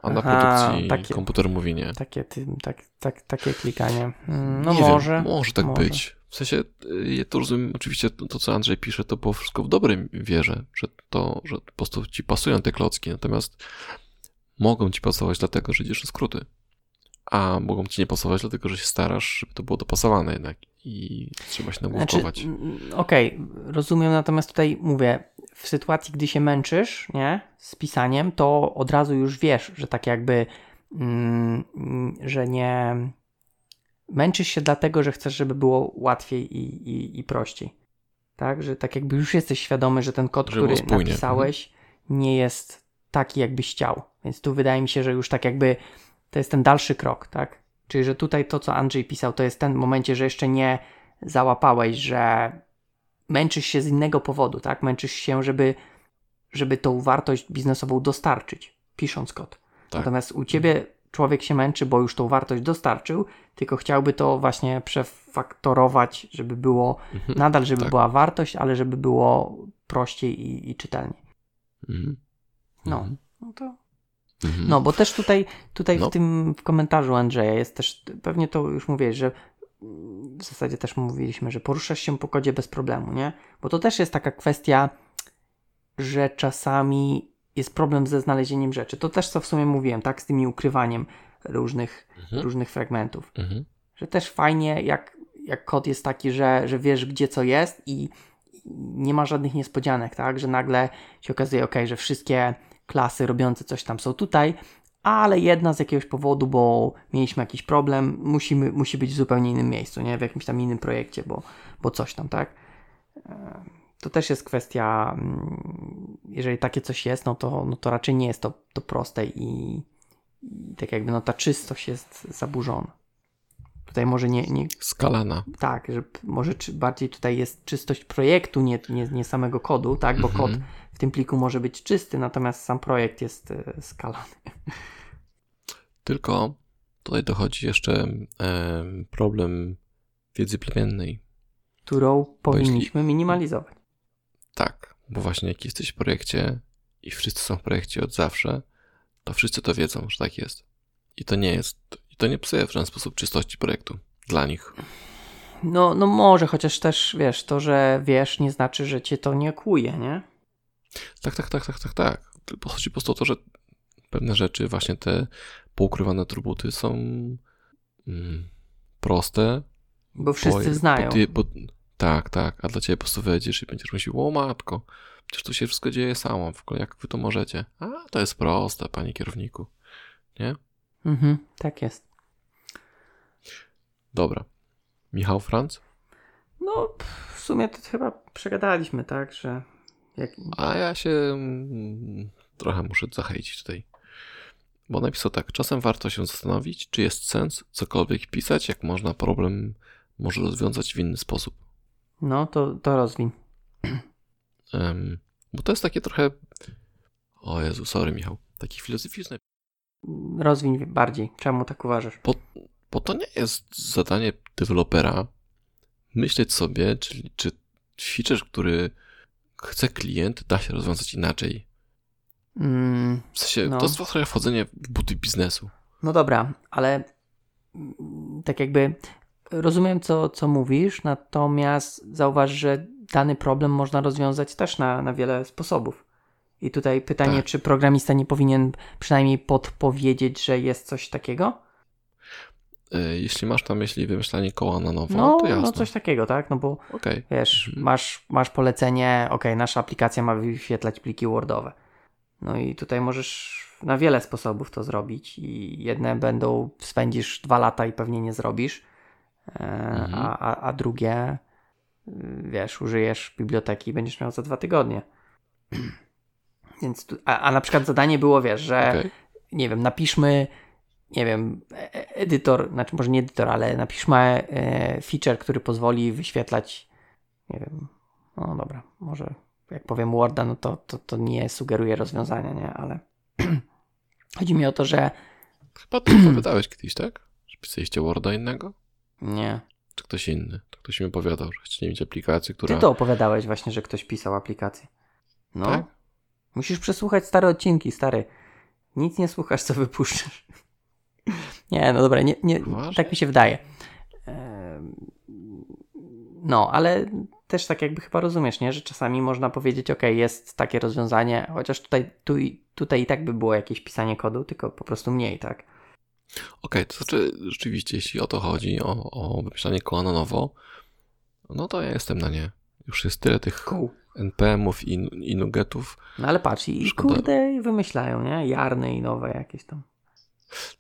a na Aha, produkcji takie- komputer mówi nie. Takie, ty, tak, tak, takie klikanie. Mm, No nie może. Wiem, może tak może. być. W sensie, y, ja to rozumiem, oczywiście to, to, co Andrzej pisze, to było wszystko w dobrym wierze, że to, że po prostu ci pasują te klocki, natomiast mogą ci pasować dlatego, że idziesz skróty. A mogą ci nie pasować dlatego, że się starasz, żeby to było dopasowane jednak i trzeba się Znaczy, nagłówkować. mm, Okej, rozumiem, natomiast tutaj mówię, w sytuacji, gdy się męczysz, nie, z pisaniem, to od razu już wiesz, że tak jakby, mm, że nie męczysz się dlatego, że chcesz, żeby było łatwiej i, i, i prościej. Tak, że tak jakby już jesteś świadomy, że ten kod, było który napisałeś, nie jest taki, jakbyś chciał. Więc tu wydaje mi się, że już tak jakby to jest ten dalszy krok, tak? Czyli, że tutaj to, co Andrzej pisał, to jest ten momencie, że jeszcze nie załapałeś, że męczysz się z innego powodu, tak? Męczysz się, żeby, żeby tą wartość biznesową dostarczyć, pisząc kod. Tak. Natomiast u ciebie człowiek się męczy, bo już tą wartość dostarczył, tylko chciałby to właśnie przefaktorować, żeby było Mhm. nadal, żeby tak. była wartość, ale żeby było prościej i, i czytelniej. Mhm. No. Mhm. No to Mhm. no, bo też tutaj, tutaj No. w tym w komentarzu Andrzeja jest też, pewnie to już mówiłeś, że w zasadzie też mówiliśmy, że poruszasz się po kodzie bez problemu, nie? Bo to też jest taka kwestia, że czasami jest problem ze znalezieniem rzeczy. To też co w sumie mówiłem, tak? Z tymi ukrywaniem różnych, Mhm. różnych fragmentów. Mhm. Że też fajnie, jak, jak kod jest taki, że, że wiesz, gdzie co jest i nie ma żadnych niespodzianek, tak? Że nagle się okazuje, ok, że wszystkie klasy robiące coś tam są tutaj, ale jedna z jakiegoś powodu, bo mieliśmy jakiś problem, musimy, musi być w zupełnie innym miejscu, nie? W jakimś tam innym projekcie, bo, bo coś tam, tak? E, To też jest kwestia, mm, jeżeli takie coś jest, no to, no to raczej nie jest to, to proste i, i tak jakby no ta czystość jest zaburzona. Tutaj może nie, nie, Skalana. tak, że może czy bardziej tutaj jest czystość projektu, nie, nie, nie samego kodu, tak, bo Mhm. kod w tym pliku może być czysty, natomiast sam projekt jest e, skalany. Tylko tutaj dochodzi jeszcze em, problem wiedzy plemiennej. którą jeśli- powinniśmy minimalizować. Tak, bo właśnie jak jesteś w projekcie i wszyscy są w projekcie od zawsze, to wszyscy to wiedzą, że tak jest. I to nie jest, to nie psuje w żaden sposób czystości projektu dla nich. No, no może, chociaż też wiesz, to, że wiesz, nie znaczy, że cię to nie kłuje, nie? Tak, tak, tak, tak, tak, tak. Tylko chodzi po prostu o to, że pewne rzeczy, właśnie te poukrywane atrybuty są mm, proste. Bo wszyscy bo, znają. Bo ty, bo, tak, tak, a dla ciebie po prostu wejdziesz i będziesz myślał, o matko, przecież to się wszystko dzieje samo, w ogóle jak wy to możecie? A, to jest proste, panie kierowniku. Nie? Mhm, tak jest. Dobra. Michał Franc? No, w sumie to chyba przegadaliśmy, tak, że jak... A ja się mm, trochę muszę zachęcić tutaj. Bo napisał tak, czasem warto się zastanowić, czy jest sens cokolwiek pisać, jak można problem może rozwiązać w inny sposób. No, to, to rozwiń. Em, bo to jest takie trochę... O Jezu, sorry Michał. Takie filozoficzne. Rozwiń bardziej. Czemu tak uważasz? Bo to nie jest zadanie dewelopera myśleć sobie, czy, czy feature, który chce klient, da się rozwiązać inaczej. Mm, W sensie, No. to jest trochę wchodzenie w buty biznesu. No dobra, ale mm, tak jakby rozumiem, co, co mówisz, natomiast zauważ, że dany problem można rozwiązać też na, na wiele sposobów. I tutaj pytanie, Tak. czy programista nie powinien przynajmniej podpowiedzieć, że jest coś takiego? E, Jeśli masz na myśli wymyślanie koła na nowo, No, to jasne. no coś takiego, tak? No bo Okej. wiesz, Mhm. masz, masz polecenie, ok, nasza aplikacja ma wyświetlać pliki Wordowe. No i tutaj możesz na wiele sposobów to zrobić i jedne będą, spędzisz dwa lata i pewnie nie zrobisz, e, Mhm. a, a, a drugie, y, wiesz, użyjesz biblioteki i będziesz miał za dwa tygodnie. Więc, tu, a, a na przykład zadanie było, wiesz, że Okej. nie wiem, napiszmy, nie wiem, e- e- edytor, znaczy może nie edytor, ale napiszmy e, feature, który pozwoli wyświetlać, nie wiem, no dobra, może jak powiem Worda, no to, to, to nie sugeruje rozwiązania, nie, ale chodzi mi o to, że Chyba ty opowiadałeś kiedyś, tak? Że pisaliście Worda innego? nie, Czy ktoś inny? To ktoś mi opowiadał, że chcieli mieć aplikację, która... ty to opowiadałeś właśnie, że ktoś pisał aplikację. No, Tak? musisz przesłuchać stare odcinki, stary. Nic nie słuchasz, co wypuszczasz. Nie, no dobra, nie, nie, tak mi się wydaje. No, ale też tak jakby chyba rozumiesz, nie? Że czasami można powiedzieć, ok, jest takie rozwiązanie, chociaż tutaj, tu, i- tutaj i tak by było jakieś pisanie kodu, tylko po prostu mniej, tak? Okej, to znaczy rzeczywiście, jeśli o to chodzi, o, o wymyślanie koła na nowo, no to ja jestem na nie. Już jest tyle tych Cool. NPM-ów i, i nuggetów. No ale patrz, i Szkoda. kurde, i wymyślają, nie? Jarny i nowe jakieś tam.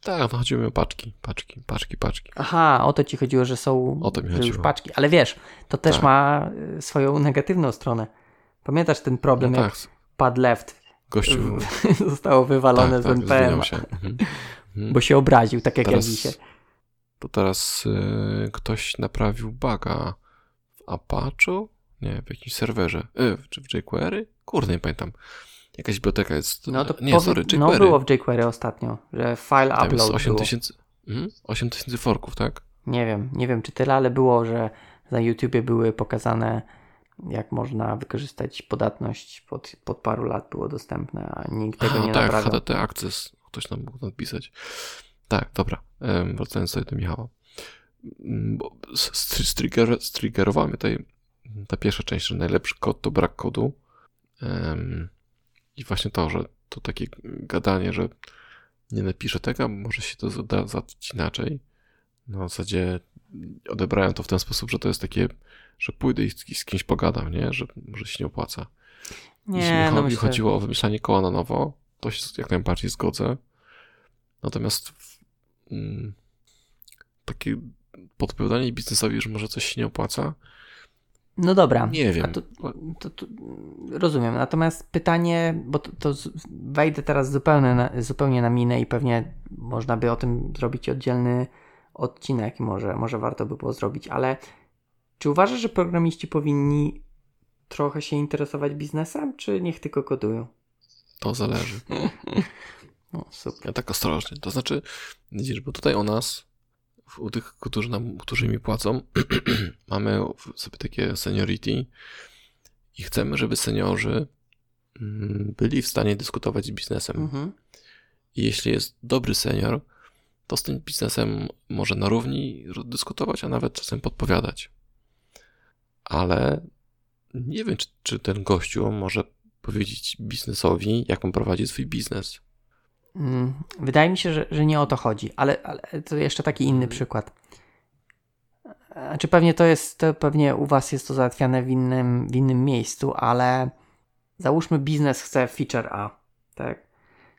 Tak, no chodziło mi o paczki, paczki, paczki, paczki. Aha, o to ci chodziło, że są O to mi że już chodziło. paczki. Ale wiesz, to też Tak. ma y, swoją negatywną stronę. Pamiętasz ten problem, No jak tak, pad left gościu... zostało wywalone tak, z tak, NPM, się. Mhm. Mhm. bo się obraził, tak jak Teraz- ja dzisiaj. To teraz y, ktoś naprawił buga w Apache? Nie, w jakimś serwerze. Y, czy w jQuery? Kurde, nie pamiętam. Jakaś biblioteka jest. No to nie, powie- sorry, no jQuery. było w jQuery ostatnio, że file Tam jest upload 8 było. tysięcy. Mhm, 8 tysięcy forków, tak? Nie wiem, nie wiem czy tyle, ale było, że na YouTubie były pokazane jak można wykorzystać podatność pod, pod paru lat było dostępne, a nikt tego A, nie tak, naprawiał. HTT Access. Ktoś nam mógł napisać. Tak, dobra. Wracając sobie do Michała. Mm, Bo strigger, striggerowała mnie tutaj ta pierwsza część, że najlepszy kod to brak kodu. Em, I właśnie to, że to takie gadanie, że nie napiszę tego, może się to zada- zadać inaczej. Na zasadzie odebrałem to w ten sposób, że to jest takie, że pójdę i z, kimś pogadam, nie? Że może się nie opłaca. Jeśli Nie, no Michałowi myślę, chodziło o wymyślanie koła na nowo, to się jak najbardziej zgodzę. Natomiast mm, takie podpowiadanie biznesowi, że może coś się nie opłaca, no dobra. nie wiem. to, to, to, rozumiem. Natomiast pytanie, bo to, wejdę teraz zupełnie na, zupełnie na minę i pewnie można by o tym zrobić oddzielny odcinek i może, może warto by było zrobić, ale czy uważasz, że programiści powinni trochę się interesować biznesem, czy niech tylko kodują? To zależy. No, super. Ja tak ostrożnie. To znaczy, widzisz, bo tutaj u nas, u tych, którzy, nam, którzy mi płacą, mamy sobie takie seniority i chcemy, żeby seniorzy mm, byli w stanie dyskutować z biznesem. Mhm. I jeśli jest dobry senior, to z tym biznesem może na równi dyskutować, a nawet czasem podpowiadać. Ale nie wiem, czy, czy ten gościu może powiedzieć biznesowi, jak on prowadzi swój biznes. Mm, Wydaje mi się, że, że nie o to chodzi, ale, ale to jeszcze taki inny przykład. Znaczy pewnie to jest, to pewnie u Was jest to załatwiane w innym, w innym miejscu, ale załóżmy biznes chce feature A, tak?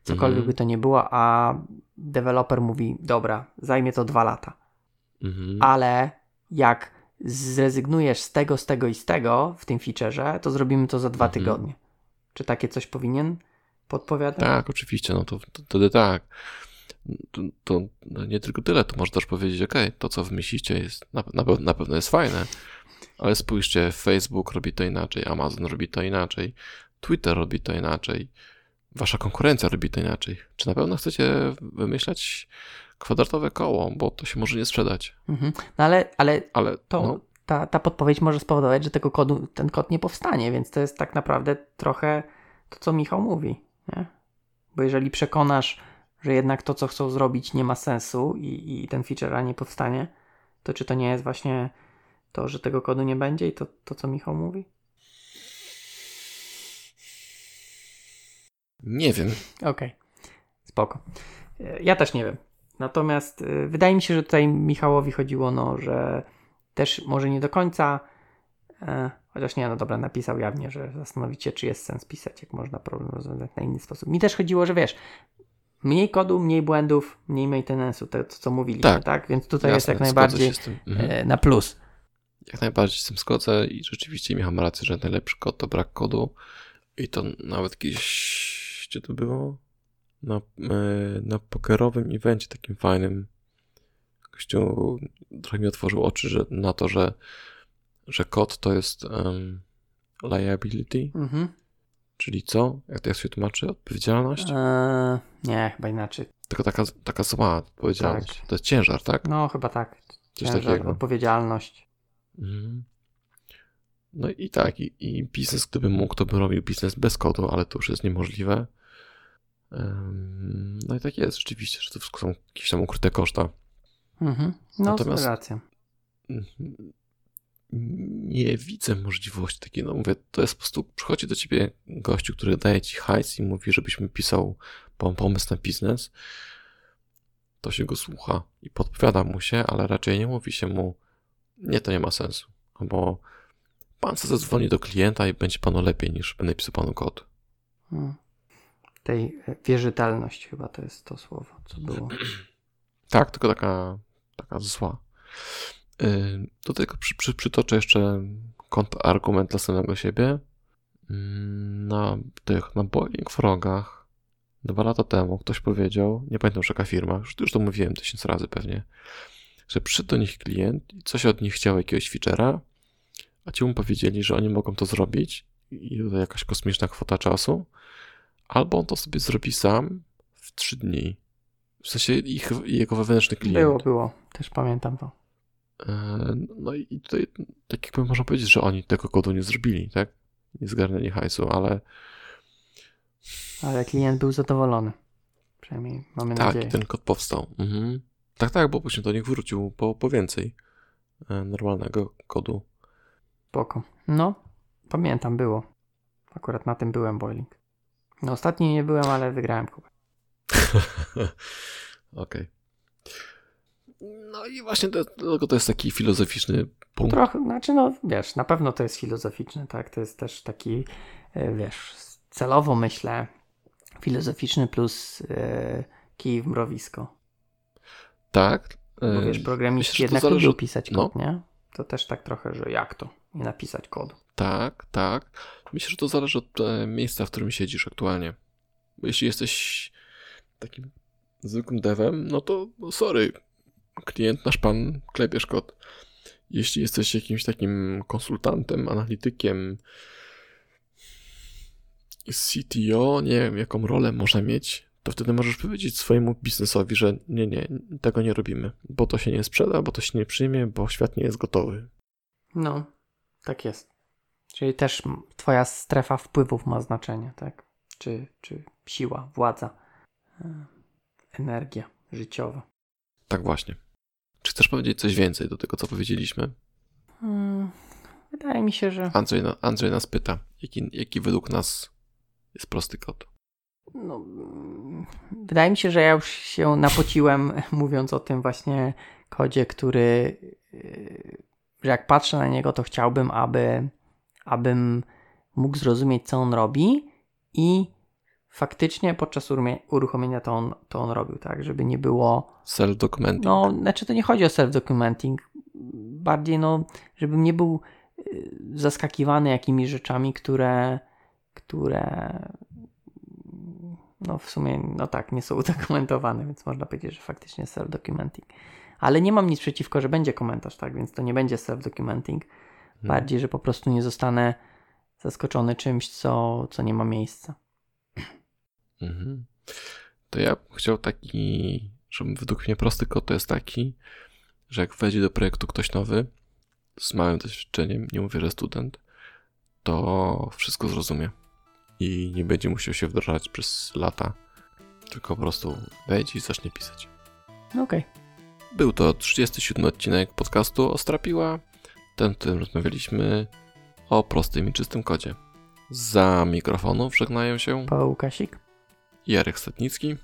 Cokolwiek Mhm. by to nie było, a deweloper mówi, dobra, zajmie to dwa lata, Mhm. ale jak zrezygnujesz z tego, z tego i z tego w tym featureze, to zrobimy to za dwa Mhm. tygodnie. Czy takie coś powinien podpowiadać? Tak, oczywiście, no to wtedy tak. To, to no nie tylko tyle, to można też powiedzieć, ok, to co wymyślicie jest na, na, na pewno jest fajne, ale spójrzcie, Facebook robi to inaczej, Amazon robi to inaczej, Twitter robi to inaczej, wasza konkurencja robi to inaczej. Czy na pewno chcecie wymyślać kwadratowe koło, bo to się może nie sprzedać, Mhm. No ale, ale ale to no, ta, ta podpowiedź może spowodować, że tego kodu, ten kod nie powstanie, więc to jest tak naprawdę trochę to, co Michał mówi. Nie? Bo jeżeli przekonasz, że jednak to, co chcą zrobić, nie ma sensu i, i ten feature A nie powstanie, to czy to nie jest właśnie to, że tego kodu nie będzie i to, to co Michał mówi? nie wiem. Okej, spoko. E, Ja też nie wiem. Natomiast y, wydaje mi się, że tutaj Michałowi chodziło, no, że też może nie do końca, e, chociaż nie, no dobra, napisał jawnie, że zastanowić się, czy jest sens pisać, jak można problem rozwiązać na inny sposób. Mi też chodziło, że wiesz, mniej kodu, mniej błędów, mniej maintenance'u, to, to co mówiliśmy, tak? Tak. Więc tutaj jest Jasne, jak zgodzę najbardziej. Mhm. e, na plus. Jak najbardziej z tym zgodzę i rzeczywiście Michał ma rację, że najlepszy kod to brak kodu i to nawet gdzieś, gdzie to było? Na, e, na pokerowym evencie takim fajnym gościu trochę mi otworzył oczy że, na to, że, że kod to jest um, liability, Mhm. czyli co? Jak to się tłumaczy? Odpowiedzialność? E, nie, chyba inaczej. Tylko taka, taka zła odpowiedzialność. Tak. To jest ciężar, tak? No, chyba tak. Coś Ciężar, takiego. Odpowiedzialność. Mhm. No i tak, i, i biznes, gdyby mógł, to by robił biznes bez kodu, ale to już jest niemożliwe. No i tak jest rzeczywiście, że to wszystko są jakieś tam ukryte koszta. Mhm. No, Natomiast racja. Nie widzę możliwości takiej, no mówię, to jest po prostu, przychodzi do ciebie gościu, który daje ci hajs i mówi, żebyś mi pisał pomysł na biznes, to się go słucha i podpowiada mu się, ale raczej nie mówi się mu, nie, to nie ma sensu, bo pan sobie zadzwoni do klienta i będzie panu lepiej niż będę pisał panu kod. Hmm. Tej e, wierzytelność chyba to jest to słowo, co było. tak, tylko taka, taka zła. Do tego przy, przy, przytoczę jeszcze kontrargument dla samego siebie. Mm, na tych, na Boiling Frogach dwa lata temu ktoś powiedział, nie pamiętam jaka firma, już, już to mówiłem tysiąc razy pewnie, że przyszedł do nich klient i coś od nich chciał, jakiegoś feature'a, a ci mu powiedzieli, że oni mogą to zrobić i to jakaś kosmiczna kwota czasu, albo on to sobie zrobi sam w trzy dni. W sensie ich, jego wewnętrzny klient. Było, było. Też pamiętam to. E, no i tutaj tak jakby można powiedzieć, że oni tego kodu nie zrobili, tak? Nie zgarnęli hajsu, ale... Ale klient był zadowolony. Przynajmniej mamy tak, nadzieję. Tak, ten kod powstał. Mhm. Tak, tak, bo później do nich wrócił po, po więcej e, normalnego kodu. Spoko. No, pamiętam, było. Akurat na tym byłem boiling. No ostatni nie byłem, ale wygrałem kubę. Okej. Okay. No i właśnie dlatego to jest taki filozoficzny punkt. Trochę, znaczy no wiesz, na pewno to jest filozoficzny, tak? To jest też taki, e, wiesz, celowo myślę, filozoficzny plus yy, kij w mrowisko. Tak. Bo wiesz, e, programiści jednak zależy... lubią pisać kod, no. nie? To też tak trochę, że jak to? Nie napisać kodu. Tak, tak. Myślę, że to zależy od miejsca, w którym siedzisz aktualnie. Bo jeśli jesteś takim zwykłym devem, no to no sorry, klient nasz pan klepiesz kod. Jeśli jesteś jakimś takim konsultantem, analitykiem, CTO, nie wiem jaką rolę można mieć, to wtedy możesz powiedzieć swojemu biznesowi, że nie, nie, tego nie robimy, bo to się nie sprzeda, bo to się nie przyjmie, bo świat nie jest gotowy. No, tak jest. Czyli też twoja strefa wpływów ma znaczenie, tak? Czy, czy siła, władza, e, energia życiowa. Tak właśnie. Czy chcesz powiedzieć coś więcej do tego, co powiedzieliśmy? Hmm, wydaje mi się, że. Andrzej, Andrzej nas pyta, jaki, jaki według nas jest prosty kod. No, wydaje mi się, że ja już się napociłem, mówiąc o tym właśnie kodzie, który, yy, że jak patrzę na niego, to chciałbym, aby, abym mógł zrozumieć, co on robi i faktycznie podczas uruchomienia to on, to on robił, tak, żeby nie było... Self-documenting. No, znaczy to nie chodzi o self-documenting, bardziej no, żebym nie był y, zaskakiwany jakimiś rzeczami, które, które no w sumie, no tak, nie są udokumentowane, więc można powiedzieć, że faktycznie self-documenting. Ale nie mam nic przeciwko, że będzie komentarz, tak, więc to nie będzie self-documenting. Hmm. Bardziej, że po prostu nie zostanę zaskoczony czymś, co, co nie ma miejsca. Mhm. To ja chciał taki, żeby według mnie prosty kod to jest taki, że jak wejdzie do projektu ktoś nowy z małym doświadczeniem, nie mówię, że student, to wszystko zrozumie i nie będzie musiał się wdrażać przez lata, tylko po prostu wejdzie i zacznie pisać. Okej. Okay. Był to 37 odcinek podcastu Ostrapiła. Ten, w którym rozmawialiśmy o prostym i czystym kodzie. Za mikrofonów żegnają się Paweł Kasik Jarek Statnicki